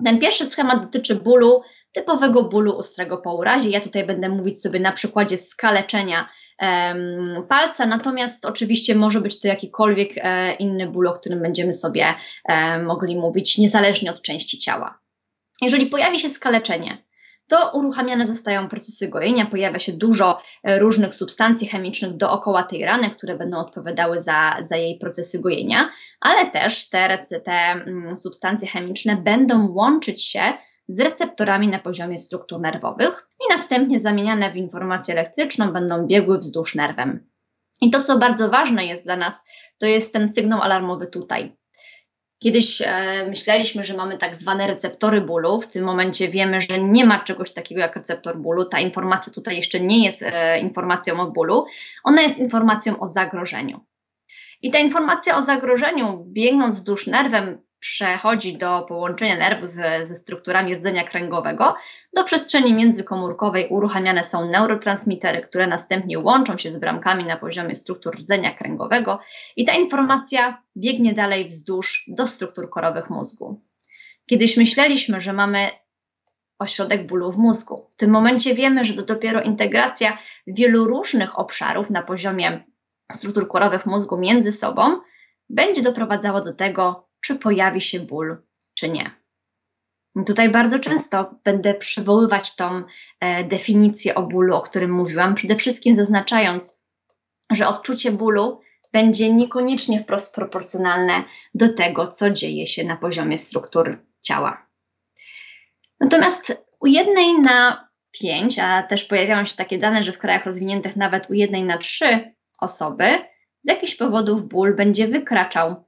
Ten pierwszy schemat dotyczy bólu, typowego bólu ostrego po urazie. Ja tutaj będę mówić sobie na przykładzie skaleczenia palca, natomiast oczywiście może być to jakikolwiek e, inny ból, o którym będziemy sobie e, mogli mówić, niezależnie od części ciała. Jeżeli pojawi się skaleczenie, to uruchamiane zostają procesy gojenia, pojawia się dużo e, różnych substancji chemicznych dookoła tej rany, które będą odpowiadały za, za jej procesy gojenia, ale też te, te mm, substancje chemiczne będą łączyć się z receptorami na poziomie struktur nerwowych i następnie zamieniane w informację elektryczną będą biegły wzdłuż nerwem. I to, co bardzo ważne jest dla nas, to jest ten sygnał alarmowy tutaj. Kiedyś e, myśleliśmy, że mamy tak zwane receptory bólu. W tym momencie wiemy, że nie ma czegoś takiego jak receptor bólu. Ta informacja tutaj jeszcze nie jest e, informacją o bólu, ona jest informacją o zagrożeniu. I ta informacja o zagrożeniu, biegnąc wzdłuż nerwem, przechodzi do połączenia nerwu ze, ze strukturami rdzenia kręgowego. Do przestrzeni międzykomórkowej uruchamiane są neurotransmitery, które następnie łączą się z bramkami na poziomie struktur rdzenia kręgowego i ta informacja biegnie dalej wzdłuż do struktur korowych mózgu. Kiedyś myśleliśmy, że mamy ośrodek bólu w mózgu. W tym momencie wiemy, że to dopiero integracja wielu różnych obszarów na poziomie struktur korowych mózgu między sobą będzie doprowadzała do tego, czy pojawi się ból, czy nie. Tutaj bardzo często będę przywoływać tą e, definicję o bólu, o którym mówiłam, przede wszystkim zaznaczając, że odczucie bólu będzie niekoniecznie wprost proporcjonalne do tego, co dzieje się na poziomie struktur ciała. Natomiast u jednej na pięć, a też pojawiają się takie dane, że w krajach rozwiniętych nawet u jednej na trzy osoby z jakichś powodów ból będzie wykraczał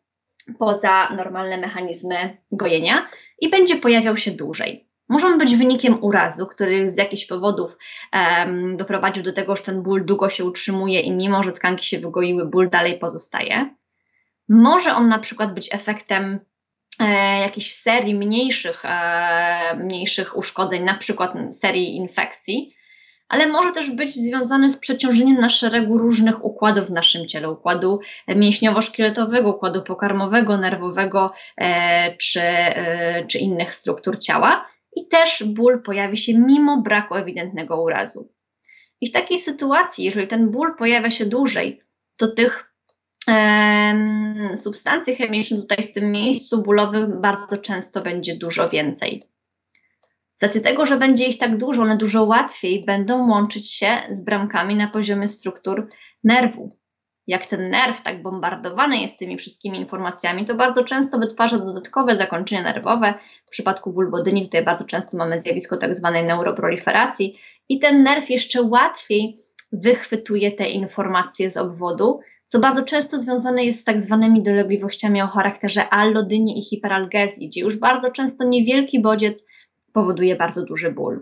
poza normalne mechanizmy gojenia i będzie pojawiał się dłużej. Może on być wynikiem urazu, który z jakichś powodów um, doprowadził do tego, że ten ból długo się utrzymuje i mimo, że tkanki się wygoiły, ból dalej pozostaje. Może on na przykład być efektem e, jakiejś serii mniejszych, e, mniejszych uszkodzeń, na przykład serii infekcji, ale może też być związany z przeciążeniem na szeregu różnych układów w naszym ciele, układu mięśniowo-szkieletowego, układu pokarmowego, nerwowego e, czy, e, czy innych struktur ciała. I też ból pojawi się mimo braku ewidentnego urazu. I w takiej sytuacji, jeżeli ten ból pojawia się dłużej, to tych substancji chemicznych tutaj w tym miejscu bólowym bardzo często będzie dużo więcej. Z racji tego, że będzie ich tak dużo, one dużo łatwiej będą łączyć się z bramkami na poziomie struktur nerwu. Jak ten nerw tak bombardowany jest tymi wszystkimi informacjami, to bardzo często wytwarza dodatkowe zakończenia nerwowe. W przypadku wulwodyni tutaj bardzo często mamy zjawisko tak zwanej neuroproliferacji i ten nerw jeszcze łatwiej wychwytuje te informacje z obwodu, co bardzo często związane jest z tak zwanymi dolegliwościami o charakterze allodyni i hiperalgezji, gdzie już bardzo często niewielki bodziec powoduje bardzo duży ból.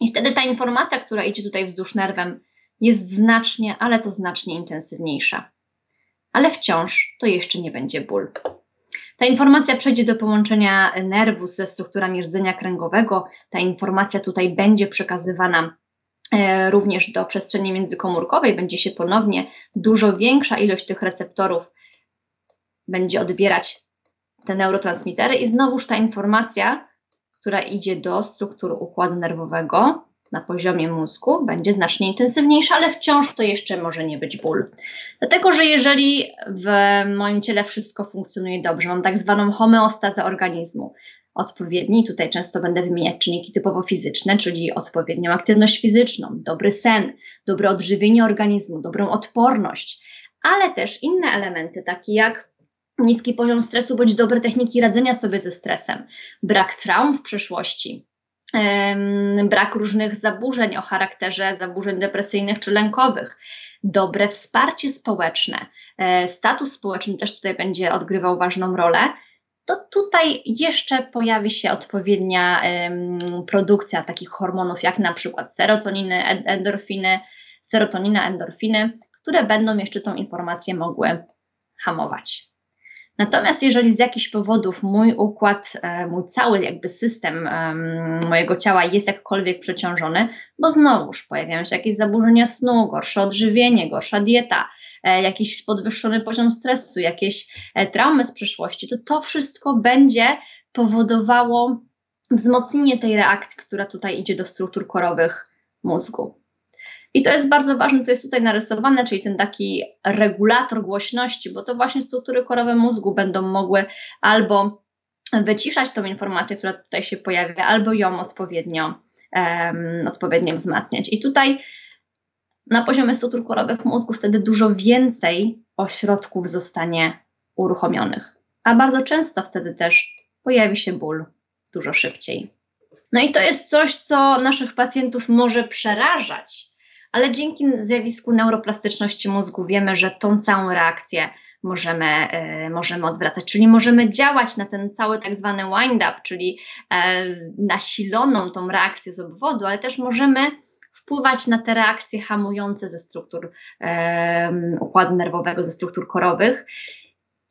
I wtedy ta informacja, która idzie tutaj wzdłuż nerwem, jest znacznie, ale to znacznie intensywniejsza. Ale wciąż to jeszcze nie będzie ból. Ta informacja przejdzie do połączenia nerwu ze strukturami rdzenia kręgowego. Ta informacja tutaj będzie przekazywana e, również do przestrzeni międzykomórkowej. Będzie się ponownie dużo większa ilość tych receptorów będzie odbierać te neurotransmitery i znowuż ta informacja która idzie do struktur układu nerwowego na poziomie mózgu, będzie znacznie intensywniejsza, ale wciąż to jeszcze może nie być ból. Dlatego, że jeżeli w moim ciele wszystko funkcjonuje dobrze, mam tak zwaną homeostazę organizmu, odpowiedni, tutaj często będę wymieniać czynniki typowo fizyczne, czyli odpowiednią aktywność fizyczną, dobry sen, dobre odżywienie organizmu, dobrą odporność, ale też inne elementy, takie jak niski poziom stresu bądź dobre techniki radzenia sobie ze stresem, brak traum w przeszłości, brak różnych zaburzeń o charakterze zaburzeń depresyjnych czy lękowych, dobre wsparcie społeczne, e, status społeczny też tutaj będzie odgrywał ważną rolę. To tutaj jeszcze pojawi się odpowiednia produkcja takich hormonów, jak na przykład serotoniny, endorfiny, serotonina, endorfiny, które będą jeszcze tą informację mogły hamować. Natomiast jeżeli z jakichś powodów mój układ, e, mój cały jakby system mojego ciała jest jakkolwiek przeciążony, bo znowuż pojawiają się jakieś zaburzenia snu, gorsze odżywienie, gorsza dieta, e, jakiś podwyższony poziom stresu, jakieś e, traumy z przeszłości, to to wszystko będzie powodowało wzmocnienie tej reakcji, która tutaj idzie do struktur korowych mózgu. I to jest bardzo ważne, co jest tutaj narysowane, czyli ten taki regulator głośności, bo to właśnie struktury korowe mózgu będą mogły albo wyciszać tą informację, która tutaj się pojawia, albo ją odpowiednio, um, odpowiednio wzmacniać. I tutaj na poziomie struktur korowych mózgu wtedy dużo więcej ośrodków zostanie uruchomionych, a bardzo często wtedy też pojawi się ból dużo szybciej. No i to jest coś, co naszych pacjentów może przerażać, ale dzięki zjawisku neuroplastyczności mózgu wiemy, że tą całą reakcję możemy, e, możemy odwracać, czyli możemy działać na ten cały tak zwany wind-up, czyli e, nasiloną tą reakcję z obwodu, ale też możemy wpływać na te reakcje hamujące ze struktur e, układu nerwowego, ze struktur korowych.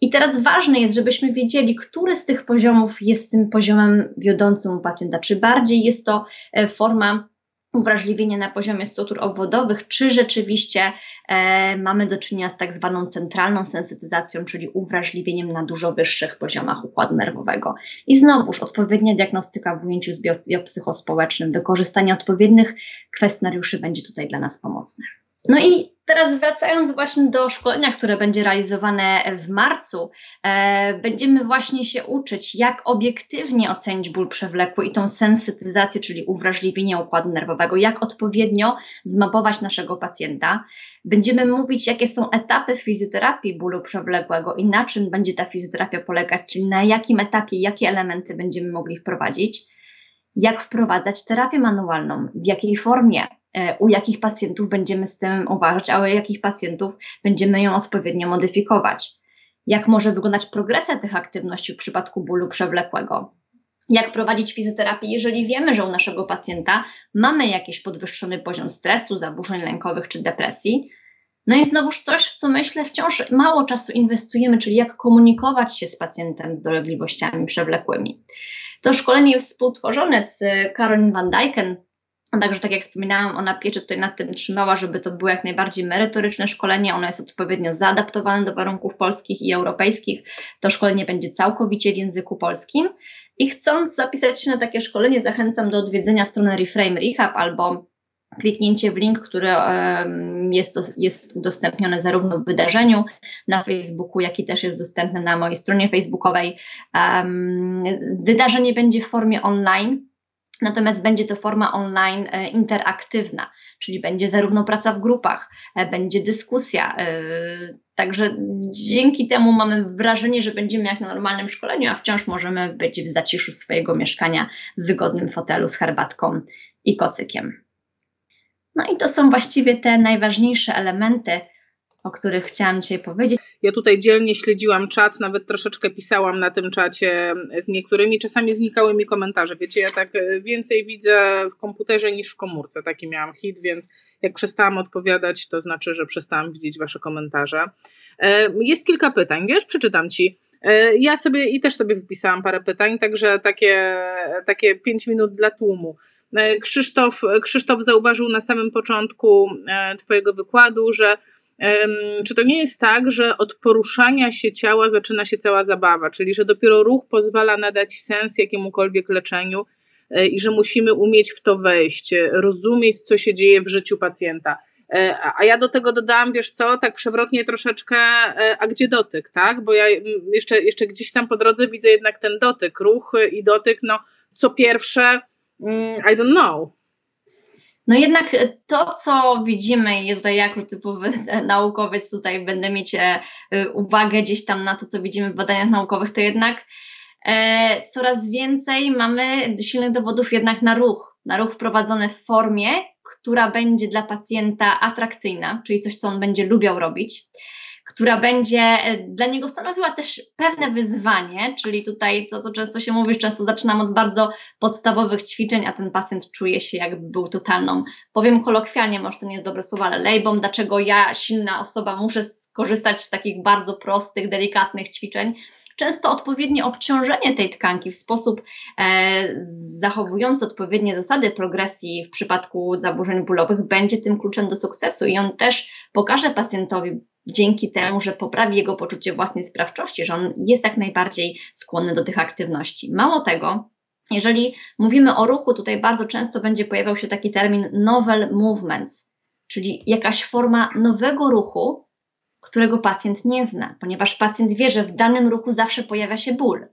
I teraz ważne jest, żebyśmy wiedzieli, który z tych poziomów jest tym poziomem wiodącym u pacjenta. Czy bardziej jest to forma uwrażliwienie na poziomie struktur obwodowych, czy rzeczywiście e, mamy do czynienia z tak zwaną centralną sensytyzacją, czyli uwrażliwieniem na dużo wyższych poziomach układu nerwowego. I znowuż odpowiednia diagnostyka w ujęciu biopsychospołecznym, wykorzystanie odpowiednich kwestionariuszy będzie tutaj dla nas pomocne. No i teraz wracając właśnie do szkolenia, które będzie realizowane w marcu, e, będziemy właśnie się uczyć, jak obiektywnie ocenić ból przewlekły i tą sensytyzację, czyli uwrażliwienie układu nerwowego, jak odpowiednio zmapować naszego pacjenta. Będziemy mówić, jakie są etapy fizjoterapii bólu przewlekłego i na czym będzie ta fizjoterapia polegać, czyli na jakim etapie, jakie elementy będziemy mogli wprowadzić jak wprowadzać terapię manualną, w jakiej formie, u jakich pacjentów będziemy z tym uważać, a u jakich pacjentów będziemy ją odpowiednio modyfikować. Jak może wyglądać progresja tych aktywności w przypadku bólu przewlekłego? Jak prowadzić fizjoterapię, jeżeli wiemy, że u naszego pacjenta mamy jakiś podwyższony poziom stresu, zaburzeń lękowych czy depresji? No i znowuż coś, w co myślę wciąż mało czasu inwestujemy, czyli jak komunikować się z pacjentem z dolegliwościami przewlekłymi. To szkolenie jest współtworzone z Caroline Van Dijken, Także, tak jak wspominałam, ona pieczy tutaj nad tym trzymała, żeby to było jak najbardziej merytoryczne szkolenie. Ono jest odpowiednio zaadaptowane do warunków polskich i europejskich. To szkolenie będzie całkowicie w języku polskim. I chcąc zapisać się na takie szkolenie, zachęcam do odwiedzenia strony Reframe Rehab albo kliknięcie w link, który jest, jest udostępniony zarówno w wydarzeniu na Facebooku, jak i też jest dostępny na mojej stronie facebookowej. Wydarzenie będzie w formie online, Natomiast będzie to forma online e, interaktywna, czyli będzie zarówno praca w grupach, e, będzie dyskusja. E, także dzięki temu mamy wrażenie, że będziemy jak na normalnym szkoleniu, a wciąż możemy być w zaciszu swojego mieszkania w wygodnym fotelu z herbatką i kocykiem. No i to są właściwie te najważniejsze elementy, o których chciałam dzisiaj powiedzieć. Ja tutaj dzielnie śledziłam czat, nawet troszeczkę pisałam na tym czacie z niektórymi, czasami znikały mi komentarze. Wiecie, ja tak e, więcej widzę w komputerze niż w komórce. Taki miałam hit, więc jak przestałam odpowiadać, to znaczy, że przestałam widzieć Wasze komentarze. E, jest kilka pytań, wiesz, przeczytam Ci. E, ja sobie i też sobie wypisałam parę pytań, także takie, takie pięć minut dla tłumu. Krzysztof, Krzysztof zauważył na samym początku Twojego wykładu, że czy to nie jest tak, że od poruszania się ciała zaczyna się cała zabawa, czyli że dopiero ruch pozwala nadać sens jakiemukolwiek leczeniu e, i że musimy umieć w to wejść, rozumieć, co się dzieje w życiu pacjenta. E, a ja do tego dodałam, wiesz co, tak przewrotnie troszeczkę, e, a gdzie dotyk, tak? Bo ja jeszcze, jeszcze gdzieś tam po drodze widzę jednak ten dotyk, ruch i dotyk, no co pierwsze, mm, I don't know. No jednak to, co widzimy, i tutaj jako typowy naukowiec tutaj będę mieć e, uwagę gdzieś tam na to, co widzimy w badaniach naukowych, to jednak e, coraz więcej mamy silnych dowodów jednak na ruch, na ruch wprowadzony w formie, która będzie dla pacjenta atrakcyjna, czyli coś, co on będzie lubiał robić która będzie e, dla niego stanowiła też pewne wyzwanie, czyli tutaj to, co często się mówi, często zaczynam od bardzo podstawowych ćwiczeń, a ten pacjent czuje się jakby był totalną, powiem kolokwialnie, może to nie jest dobre słowo, ale lejbą, dlaczego ja, silna osoba, muszę skorzystać z takich bardzo prostych, delikatnych ćwiczeń, często odpowiednie obciążenie tej tkanki w sposób e, zachowujący odpowiednie zasady progresji w przypadku zaburzeń bólowych będzie tym kluczem do sukcesu i on też pokaże pacjentowi dzięki temu, że poprawi jego poczucie własnej sprawczości, że on jest jak najbardziej skłonny do tych aktywności. Mało tego, jeżeli mówimy o ruchu, tutaj bardzo często będzie pojawiał się taki termin novel movements, czyli jakaś forma nowego ruchu, którego pacjent nie zna, ponieważ pacjent wie, że w danym ruchu zawsze pojawia się ból.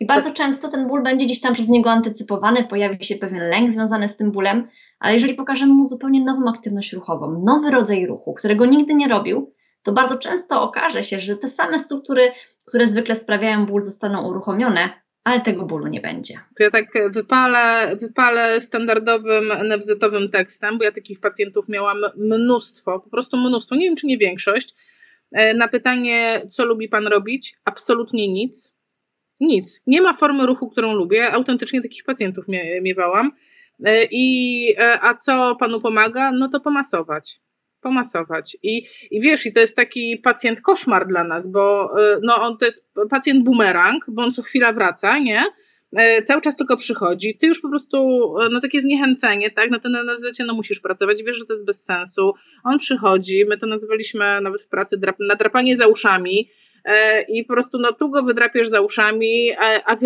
I bardzo często ten ból będzie gdzieś tam przez niego antycypowany, pojawi się pewien lęk związany z tym bólem, ale jeżeli pokażemy mu zupełnie nową aktywność ruchową, nowy rodzaj ruchu, którego nigdy nie robił, to bardzo często okaże się, że te same struktury, które zwykle sprawiają ból, zostaną uruchomione ale tego bólu nie będzie. To ja tak wypalę, wypalę standardowym NFZ-owym tekstem, bo ja takich pacjentów miałam mnóstwo, po prostu mnóstwo, nie wiem czy nie większość. E, na pytanie, co lubi pan robić? Absolutnie nic. Nic. Nie ma formy ruchu, którą lubię. Autentycznie takich pacjentów miewałam. E, I, e, a co panu pomaga? No to pomasować pomasować. I, I wiesz, i to jest taki pacjent koszmar dla nas, bo y, no, on to jest pacjent bumerang, bo on co chwila wraca, nie? E, cały czas tylko przychodzi, ty już po prostu, e, no takie zniechęcenie, tak, na ten NFZ no musisz pracować, wiesz, że to jest bez sensu, on przychodzi, my to nazywaliśmy nawet w pracy drap, nadrapanie za uszami, e, i po prostu no tu go wydrapiesz za uszami,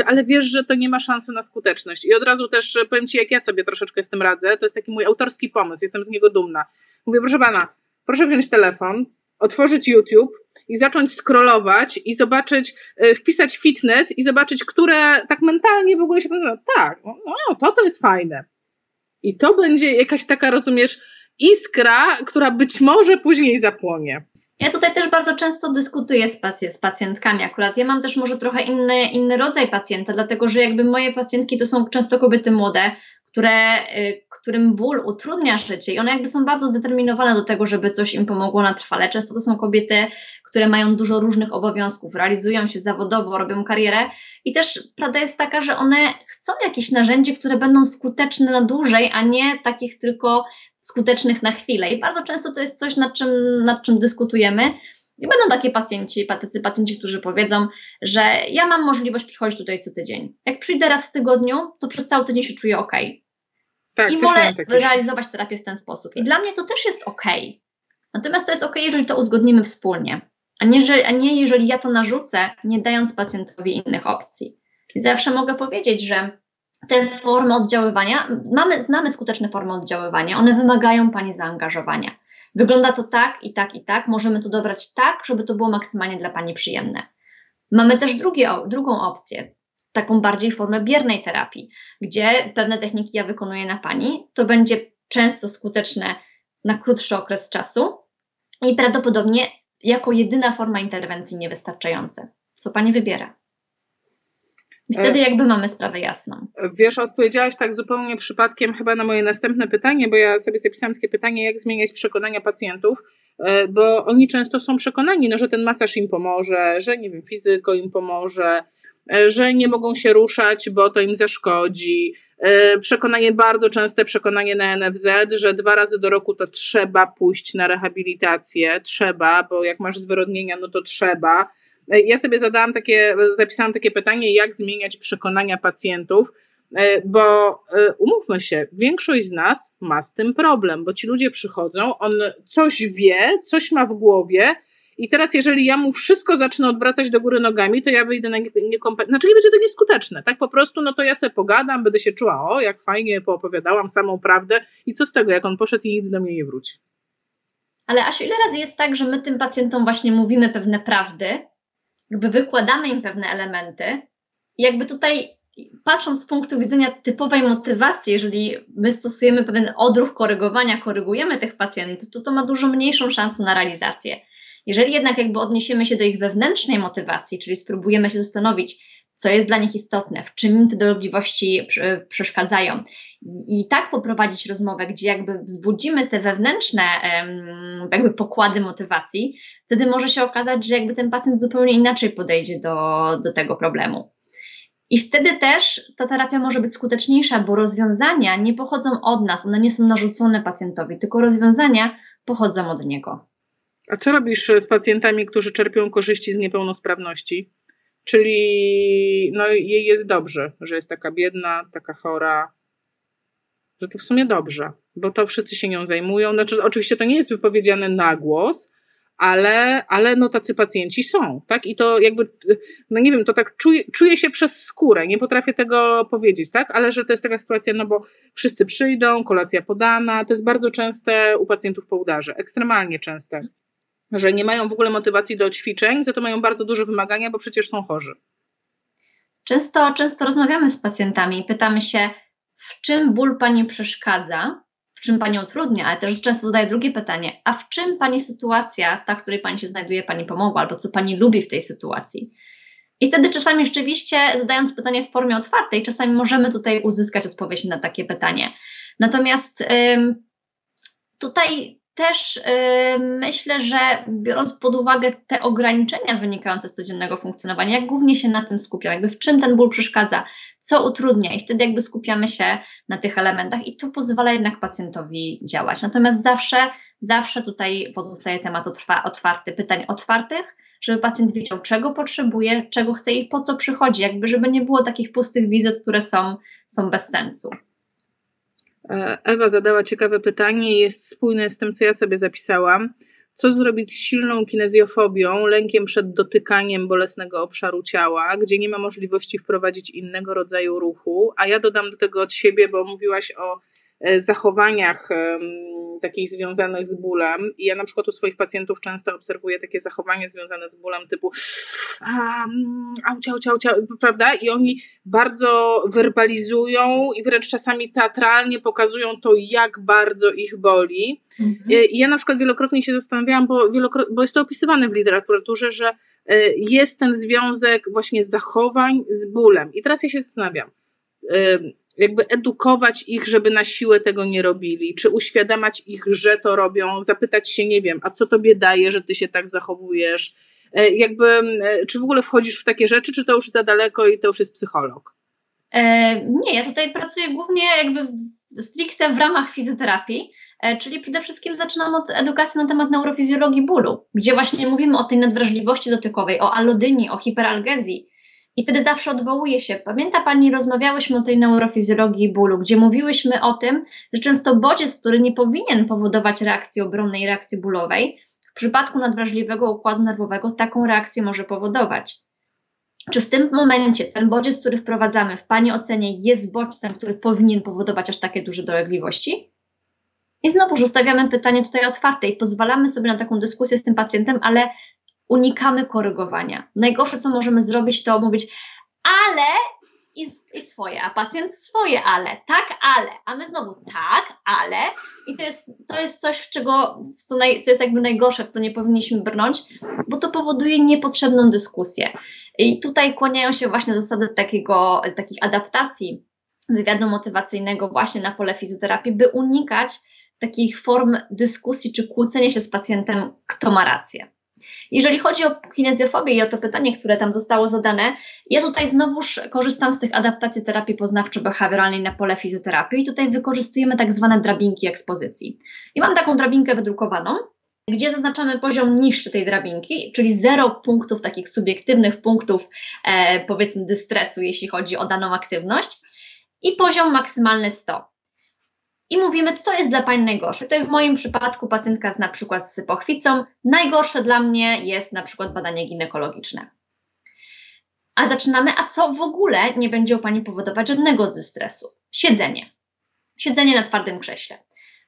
ale wiesz, że to nie ma szansy na skuteczność. I od razu też powiem Ci, jak ja sobie troszeczkę z tym radzę, to jest taki mój autorski pomysł, jestem z niego dumna. Mówię, proszę pana, proszę wziąć telefon, otworzyć YouTube i zacząć scrollować i zobaczyć, y, wpisać fitness i zobaczyć, które tak mentalnie w ogóle się podoba. Tak, no, no to to jest fajne. I to będzie jakaś taka, rozumiesz, iskra, która być może później zapłonie. Ja tutaj też bardzo często dyskutuję z, z pacjentkami akurat. Ja mam też może trochę inny, inny rodzaj pacjenta, dlatego że jakby moje pacjentki to są często kobiety młode, które, y, którym ból utrudnia życie i one jakby są bardzo zdeterminowane do tego, żeby coś im pomogło na trwale. Często to są kobiety, które mają dużo różnych obowiązków, realizują się zawodowo, robią karierę i też prawda jest taka, że one chcą jakieś narzędzie, które będą skuteczne na dłużej, a nie takich tylko skutecznych na chwilę. I bardzo często to jest coś, nad czym, nad czym dyskutujemy. I będą takie pacjenci, pacjenci, którzy powiedzą, że ja mam możliwość przychodzić tutaj co tydzień. Jak przyjdę raz w tygodniu, to przez cały tydzień się czuję ok. Tak, I wolę realizować terapię w ten sposób. I tak. dla mnie to też jest ok. Natomiast to jest ok, jeżeli to uzgodnimy wspólnie, a nie, że, a nie jeżeli ja to narzucę, nie dając pacjentowi innych opcji. I zawsze mogę powiedzieć, że te formy oddziaływania, mamy, znamy skuteczne formy oddziaływania, one wymagają Pani zaangażowania. Wygląda to tak i tak i tak, możemy to dobrać tak, żeby to było maksymalnie dla Pani przyjemne. Mamy też drugie, drugą opcję, taką bardziej formę biernej terapii, gdzie pewne techniki ja wykonuję na pani. To będzie często skuteczne na krótszy okres czasu i prawdopodobnie jako jedyna forma interwencji niewystarczające. Co pani wybiera? Wtedy e, jakby mamy sprawę jasną. Wiesz, odpowiedziałaś tak zupełnie przypadkiem chyba na moje następne pytanie, bo ja sobie zapisałam takie pytanie, jak zmieniać przekonania pacjentów, e, bo oni często są przekonani, no, że ten masaż im pomoże, że nie wiem, fizyko im pomoże, E, że nie mogą się ruszać, bo to im zaszkodzi. Przekonanie bardzo częste, przekonanie na NFZ, że dwa razy do roku to trzeba pójść na rehabilitację, trzeba, bo jak masz zwyrodnienia, no to trzeba. E, ja sobie zadałam takie, zapisałam takie pytanie, jak zmieniać przekonania pacjentów, bo umówmy się, większość z nas ma z tym problem, bo ci ludzie przychodzą, on coś wie, coś ma w głowie, i teraz, jeżeli ja mu wszystko zacznę odwracać do góry nogami, to ja wyjdę na niekompetentne. Znaczy, nie będzie to nieskuteczne, tak? Po prostu, no to ja sobie pogadam, będę się czuła, o, jak fajnie poopowiadałam samą prawdę. I co z tego, jak on poszedł i nigdy do mnie nie wróci? Ale Asiu, ile razy jest tak, że my tym pacjentom właśnie mówimy pewne prawdy, jakby wykładamy im pewne elementy, jakby tutaj patrząc z punktu widzenia typowej motywacji, jeżeli my stosujemy pewien odruch korygowania, korygujemy tych pacjentów, to to ma dużo mniejszą szansę na realizację. Jeżeli jednak jakby odniesiemy się do ich wewnętrznej motywacji, czyli spróbujemy się zastanowić, co jest dla nich istotne, w czym im te dolegliwości przeszkadzają. I tak poprowadzić rozmowę, gdzie jakby wzbudzimy te wewnętrzne jakby pokłady motywacji, wtedy może się okazać, że jakby ten pacjent zupełnie inaczej podejdzie do, do tego problemu. I wtedy też ta terapia może być skuteczniejsza, bo rozwiązania nie pochodzą od nas, one nie są narzucone pacjentowi, tylko rozwiązania pochodzą od niego. A co robisz z pacjentami, którzy czerpią korzyści z niepełnosprawności? Czyli no, jej jest dobrze, że jest taka biedna, taka chora, że to w sumie dobrze, bo to wszyscy się nią zajmują. Znaczy, oczywiście to nie jest wypowiedziane na głos, ale, ale no tacy pacjenci są, tak? I to jakby, no nie wiem, to tak czuję, czuję się przez skórę, nie potrafię tego powiedzieć, tak? Ale że to jest taka sytuacja, no bo wszyscy przyjdą, kolacja podana, to jest bardzo częste u pacjentów po udarze, ekstremalnie częste że nie mają w ogóle motywacji do ćwiczeń, za to mają bardzo duże wymagania, bo przecież są chorzy. Często, często rozmawiamy z pacjentami i pytamy się, w czym ból Pani przeszkadza, w czym Pani utrudnia, ale też często zadaję drugie pytanie, a w czym Pani sytuacja, ta, w której Pani się znajduje, Pani pomogła, albo co Pani lubi w tej sytuacji. I wtedy czasami rzeczywiście, zadając pytanie w formie otwartej, czasami możemy tutaj uzyskać odpowiedź na takie pytanie. Natomiast tutaj też yy, myślę, że biorąc pod uwagę te ograniczenia wynikające z codziennego funkcjonowania, jak głównie się na tym skupiam, jakby w czym ten ból przeszkadza, co utrudnia i wtedy jakby skupiamy się na tych elementach i to pozwala jednak pacjentowi działać. Natomiast zawsze, zawsze tutaj pozostaje temat otwarty, pytań otwartych, żeby pacjent wiedział, czego potrzebuje, czego chce i po co przychodzi, jakby żeby nie było takich pustych wizyt, które są, są bez sensu. E, Ewa zadała ciekawe pytanie i jest spójne z tym, co ja sobie zapisałam. Co zrobić z silną kinezjofobią, lękiem przed dotykaniem bolesnego obszaru ciała, gdzie nie ma możliwości wprowadzić innego rodzaju ruchu? A ja dodam do tego od siebie, bo mówiłaś o zachowaniach takich związanych z bólem. I ja na przykład u swoich pacjentów często obserwuję takie zachowania związane z bólem typu aucia, aucia, aucia, prawda? I oni bardzo werbalizują i wręcz czasami teatralnie pokazują to, jak bardzo ich boli. Mhm. E, I ja na przykład wielokrotnie się zastanawiałam, bo, bo jest to opisywane w literaturze, że e, jest ten związek właśnie zachowań z bólem. I teraz ja się zastanawiam, jakby edukować ich, żeby na siłę tego nie robili, czy uświadamiać ich, że to robią, zapytać się, nie wiem, a co tobie daje, że ty się tak zachowujesz, e, jakby, e, czy w ogóle wchodzisz w takie rzeczy, czy to już za daleko i to już jest psycholog? E, nie, ja tutaj pracuję głównie jakby stricte w ramach fizjoterapii, czyli przede wszystkim zaczynam od edukacji na temat neurofizjologii bólu, gdzie właśnie mówimy o tej nadwrażliwości dotykowej, o alodynii, o hiperalgezji, i wtedy zawsze odwołuje się. Pamięta Pani, rozmawiałyśmy o tej neurofizjologii bólu, gdzie mówiłyśmy o tym, że często bodziec, który nie powinien powodować reakcji obronnej reakcji bólowej, w przypadku nadwrażliwego układu nerwowego taką reakcję może powodować. Czy w tym momencie ten bodziec, który wprowadzamy, w Pani ocenie jest bodźcem, który powinien powodować aż takie duże dolegliwości? I znowu zostawiamy pytanie tutaj otwarte i pozwalamy sobie na taką dyskusję z tym pacjentem, ale unikamy korygowania. Najgorsze, co możemy zrobić, to mówić, ale i, i, swoje, a pacjent swoje ale, tak, ale, a my znowu tak, ale i to jest, to jest coś, czego, co, naj, co jest jakby najgorsze, w co nie powinniśmy brnąć, bo to powoduje niepotrzebną dyskusję. I tutaj kłaniają się właśnie zasady takiego, takich adaptacji wywiadu motywacyjnego właśnie na pole fizjoterapii, by unikać takich form dyskusji czy kłócenia się z pacjentem, kto ma rację. Jeżeli chodzi o kinezjofobię i o to pytanie, które tam zostało zadane, ja tutaj znowuż korzystam z tych adaptacji terapii poznawczo-behawioralnej na pole fizjoterapii i tutaj wykorzystujemy tak zwane drabinki ekspozycji. I mam taką drabinkę wydrukowaną, gdzie zaznaczamy poziom niższy tej drabinki, czyli zero punktów, takich subiektywnych punktów, e, powiedzmy, dystresu, jeśli chodzi o daną aktywność, i poziom maksymalny 100 i mówimy, co jest dla Pani najgorsze. Tutaj w moim przypadku pacjentka z na przykład z pochwicą. Najgorsze dla mnie jest na przykład badanie ginekologiczne. A zaczynamy, a co w ogóle nie będzie u Pani powodować żadnego dystresu? Siedzenie. Siedzenie na twardym krześle.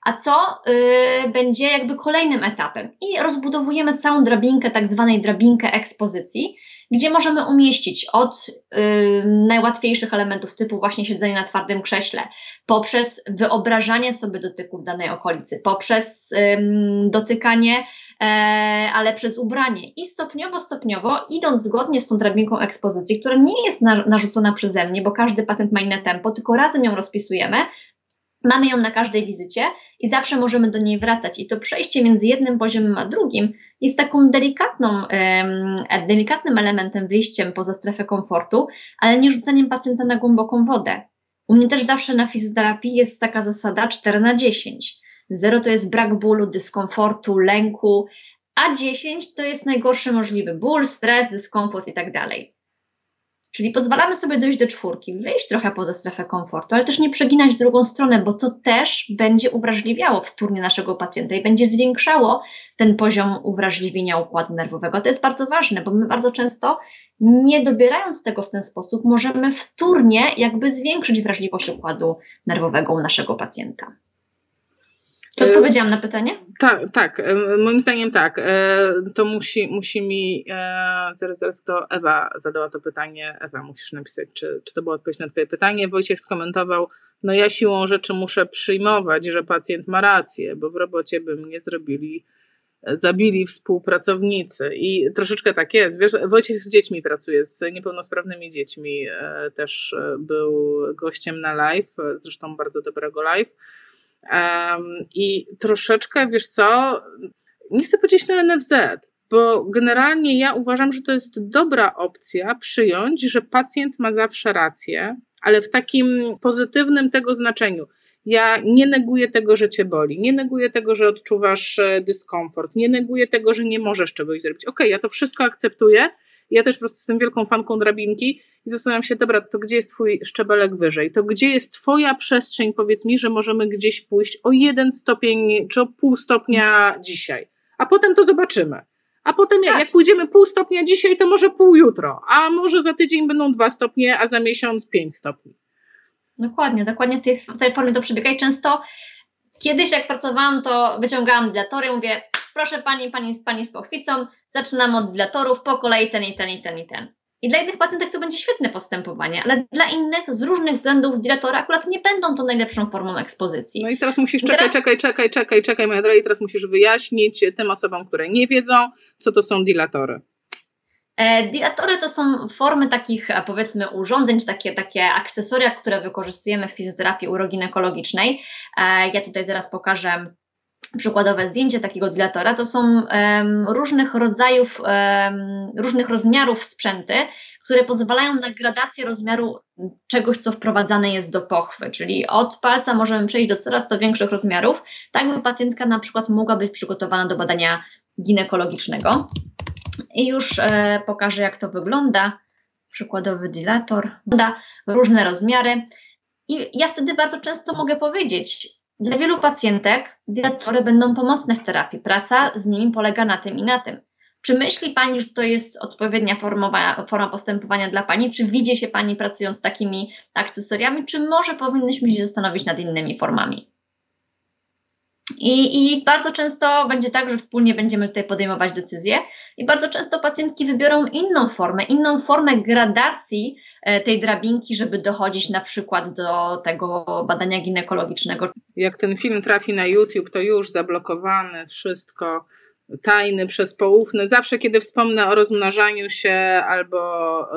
A co yy, będzie jakby kolejnym etapem? I rozbudowujemy całą drabinkę, tak zwanej drabinkę ekspozycji, gdzie możemy umieścić od y, najłatwiejszych elementów typu właśnie siedzenie na twardym krześle, poprzez wyobrażanie sobie dotyków danej okolicy, poprzez y, dotykanie, e, ale przez ubranie i stopniowo, stopniowo, idąc zgodnie z tą drabinką ekspozycji, która nie jest na, narzucona przeze mnie, bo każdy pacjent ma inne tempo, tylko razem ją rozpisujemy, Mamy ją na każdej wizycie i zawsze możemy do niej wracać. I to przejście między jednym poziomem a drugim jest taką delikatną, um, delikatnym elementem wyjściem poza strefę komfortu, ale nie rzucaniem pacjenta na głęboką wodę. U mnie też zawsze na fizjoterapii jest taka zasada 4 na 10. 0 to jest brak bólu, dyskomfortu, lęku, a 10 to jest najgorszy możliwy ból, stres, dyskomfort i tak dalej. Czyli pozwalamy sobie dojść do czwórki, wyjść trochę poza strefę komfortu, ale też nie przeginać w drugą stronę, bo to też będzie uwrażliwiało wtórnie naszego pacjenta i będzie zwiększało ten poziom uwrażliwienia układu nerwowego. To jest bardzo ważne, bo my bardzo często, nie dobierając tego w ten sposób, możemy wtórnie jakby zwiększyć wrażliwość układu nerwowego u naszego pacjenta. Czy e, odpowiedziałam na pytanie? Tak, tak. Moim zdaniem tak. E, to musi, musi mi. Zaraz, zaraz to Ewa zadała to pytanie. Ewa, musisz napisać, czy, czy to była odpowiedź na Twoje pytanie. Wojciech skomentował. No ja siłą rzeczy muszę przyjmować, że pacjent ma rację, bo w robocie by mnie zrobili zabili współpracownicy. I troszeczkę tak jest. Wiesz, Wojciech z dziećmi pracuje, z niepełnosprawnymi dziećmi. Też był gościem na live, zresztą bardzo dobrego live. I troszeczkę, wiesz co, nie chcę powiedzieć na NFZ, bo generalnie ja uważam, że to jest dobra opcja przyjąć, że pacjent ma zawsze rację, ale w takim pozytywnym tego znaczeniu. Ja nie neguję tego, że cię boli, nie neguję tego, że odczuwasz e, dyskomfort, nie neguję tego, że nie możesz czegoś zrobić. Okej, okay, ja to wszystko akceptuję. Ja też po prostu jestem wielką fanką drabinki i zastanawiam się, dobra, to gdzie jest twój szczebelek wyżej? To gdzie jest twoja przestrzeń, powiedz mi, że możemy gdzieś pójść o jeden stopień czy o pół stopnia dzisiaj, a potem to zobaczymy. A potem jak, tak. jak pójdziemy pół stopnia dzisiaj, to może pół jutro, a może za tydzień będą dwa stopnie, a za miesiąc pięć stopni. Dokładnie, dokładnie w tej, w tej formie to przebiega i często kiedyś jak pracowałam, to wyciągałam dilatory, mówię, proszę pani, pani, pani z pochwicą, zaczynam od dilatorów, po kolei ten i ten i ten i ten. I dla jednych pacjentów to będzie świetne postępowanie, ale dla innych z różnych względów dilatory akurat nie będą to najlepszą formą ekspozycji. No i teraz musisz czekaj, teraz... czekaj, czekaj, czekaj, czekaj, moja droga, i teraz musisz wyjaśnić tym osobom, które nie wiedzą, co to są dilatory. E, dilatory to są formy takich, powiedzmy, urządzeń, czy takie, takie akcesoria, które wykorzystujemy w fizjoterapii uroginekologicznej. E, ja tutaj zaraz pokażę przykładowe zdjęcie takiego dilatora. To są um, różnych rodzajów, um, różnych rozmiarów sprzęty, które pozwalają na gradację rozmiaru czegoś, co wprowadzane jest do pochwy, czyli od palca możemy przejść do coraz to większych rozmiarów, tak by pacjentka na przykład mogła być przygotowana do badania ginekologicznego. I już e, pokażę, jak to wygląda. Przykładowy dilator, różne rozmiary. I ja wtedy bardzo często mogę powiedzieć, dla wielu pacjentek dilatory będą pomocne w terapii. Praca z nimi polega na tym i na tym. Czy myśli Pani, że to jest odpowiednia forma, forma postępowania dla Pani? Czy widzi się Pani pracując z takimi akcesoriami? Czy może powinnyśmy się zastanowić nad innymi formami? I, I, bardzo często będzie tak, że wspólnie będziemy tutaj podejmować decyzje, i bardzo często pacjentki wybiorą inną formę, inną formę gradacji e, tej drabinki, żeby dochodzić na przykład do tego badania ginekologicznego. Jak ten film trafi na YouTube, to już zablokowane wszystko tajny przez. Zawsze, kiedy wspomnę o rozmnażaniu się albo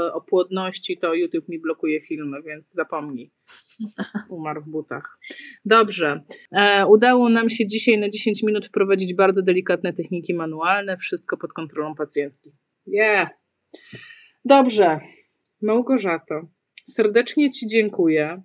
e, o płodności, to YouTube mi blokuje filmy, więc zapomnij. Umarł w butach. Dobrze. E, udało nam się dzisiaj na 10 minut wprowadzić bardzo delikatne techniki manualne. Wszystko pod kontrolą pacjentki. Yeah. Dobrze. Małgorzato, serdecznie Ci dziękuję.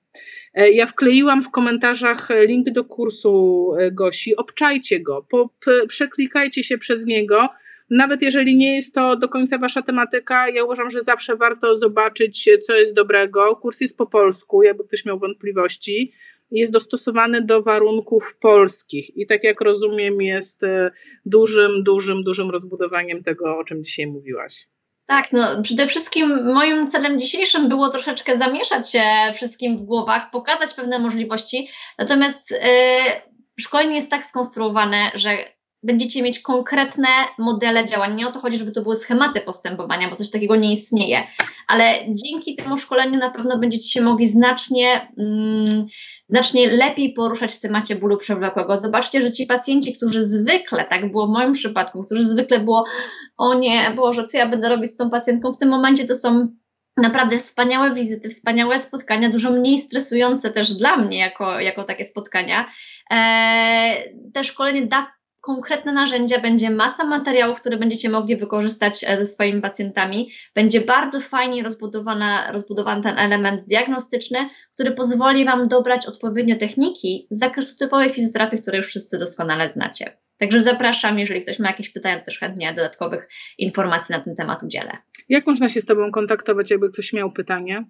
E, ja wkleiłam w komentarzach link do kursu e, Gosi. Obczajcie go, po, przeklikajcie się przez niego nawet jeżeli nie jest to do końca wasza tematyka, ja uważam, że zawsze warto zobaczyć, co jest dobrego. Kurs jest po polsku, jakby ktoś miał wątpliwości. Jest dostosowany do warunków polskich i tak jak rozumiem, jest e, dużym, dużym, dużym rozbudowaniem tego, o czym dzisiaj mówiłaś. Tak, no przede wszystkim moim celem dzisiejszym było troszeczkę zamieszać się wszystkim w głowach, pokazać pewne możliwości. Natomiast yy, szkolenie jest tak skonstruowane, że będziecie mieć konkretne modele działań. Nie o to chodzi, żeby to były schematy postępowania, bo coś takiego nie istnieje, ale dzięki temu szkoleniu na pewno będziecie się mogli znacznie, mm, znacznie lepiej poruszać w temacie bólu przewlekłego. Zobaczcie, że ci pacjenci, którzy zwykle, tak było w moim przypadku, którzy zwykle było, o nie, Boże, co ja będę robić z tą pacjentką, w tym momencie to są naprawdę wspaniałe wizyty, wspaniałe spotkania, dużo mniej stresujące też dla mnie jako, jako takie spotkania. Eee, te szkolenie da konkretne narzędzia, będzie masa materiałów, które będziecie mogli wykorzystać e, ze swoimi pacjentami. Będzie bardzo fajnie rozbudowana, rozbudowany ten element diagnostyczny, który pozwoli Wam dobrać odpowiednio techniki z zakresu typowej fizjoterapii, które już wszyscy doskonale znacie. Także zapraszam, jeżeli ktoś ma jakieś pytania, to też chętnie dodatkowych informacji na ten temat udzielę. Jak można się z Tobą kontaktować, jakby ktoś miał pytanie?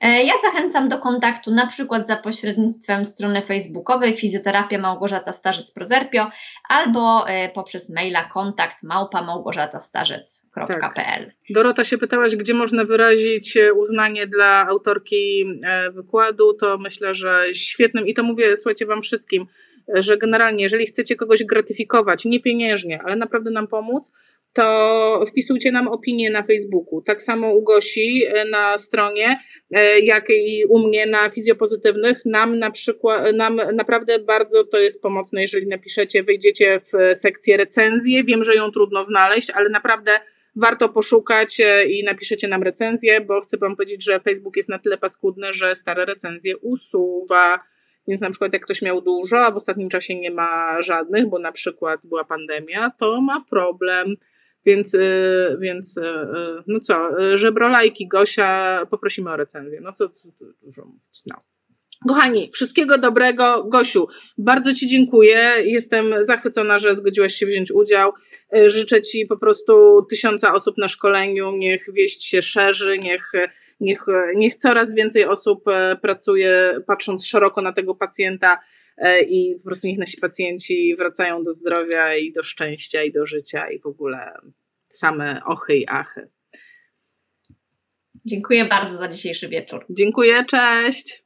E, ja zachęcam do kontaktu na przykład za pośrednictwem strony facebookowej Fizjoterapia Małgorzata Starzec-Prozerpio albo e, poprzez maila kontakt małpa małgorzatastarzec.pl tak. Dorota się pytałaś, gdzie można wyrazić e, uznanie dla autorki wykładu, to myślę, że świetnym i to mówię, słuchajcie Wam wszystkim, że generalnie jeżeli chcecie kogoś gratyfikować, nie pieniężnie, ale naprawdę nam pomóc, to wpisujcie nam opinię na Facebooku. Tak samo u Gosi e, na stronie, e, jak i u mnie na fizjopozytywnych. Nam na przykład, nam naprawdę bardzo to jest pomocne, jeżeli napiszecie, wejdziecie w sekcję recenzję. Wiem, że ją trudno znaleźć, ale naprawdę warto poszukać e, i napiszecie nam recenzję, bo chcę Wam powiedzieć, że Facebook jest na tyle paskudny, że stare recenzje usuwa. Więc na przykład jak ktoś miał dużo, a w ostatnim czasie nie ma żadnych, bo na przykład była pandemia, to ma problem. Więc, y, więc y, y, no co, żebrolajki Gosia, poprosimy o recenzję. No co, co dużo mówić, no. Kochani, wszystkiego dobrego. Gosiu, bardzo Ci dziękuję. Jestem zachwycona, że zgodziłaś się wziąć udział. Życzę Ci po prostu tysiąca osób na szkoleniu. Niech wieść się szerzy, niech, niech, niech coraz więcej osób pracuje, patrząc szeroko na tego pacjenta i po prostu niech nasi pacjenci wracają do zdrowia i do szczęścia i do życia i w ogóle same ochy i achy. Dziękuję bardzo za dzisiejszy wieczór. Dziękuję, cześć.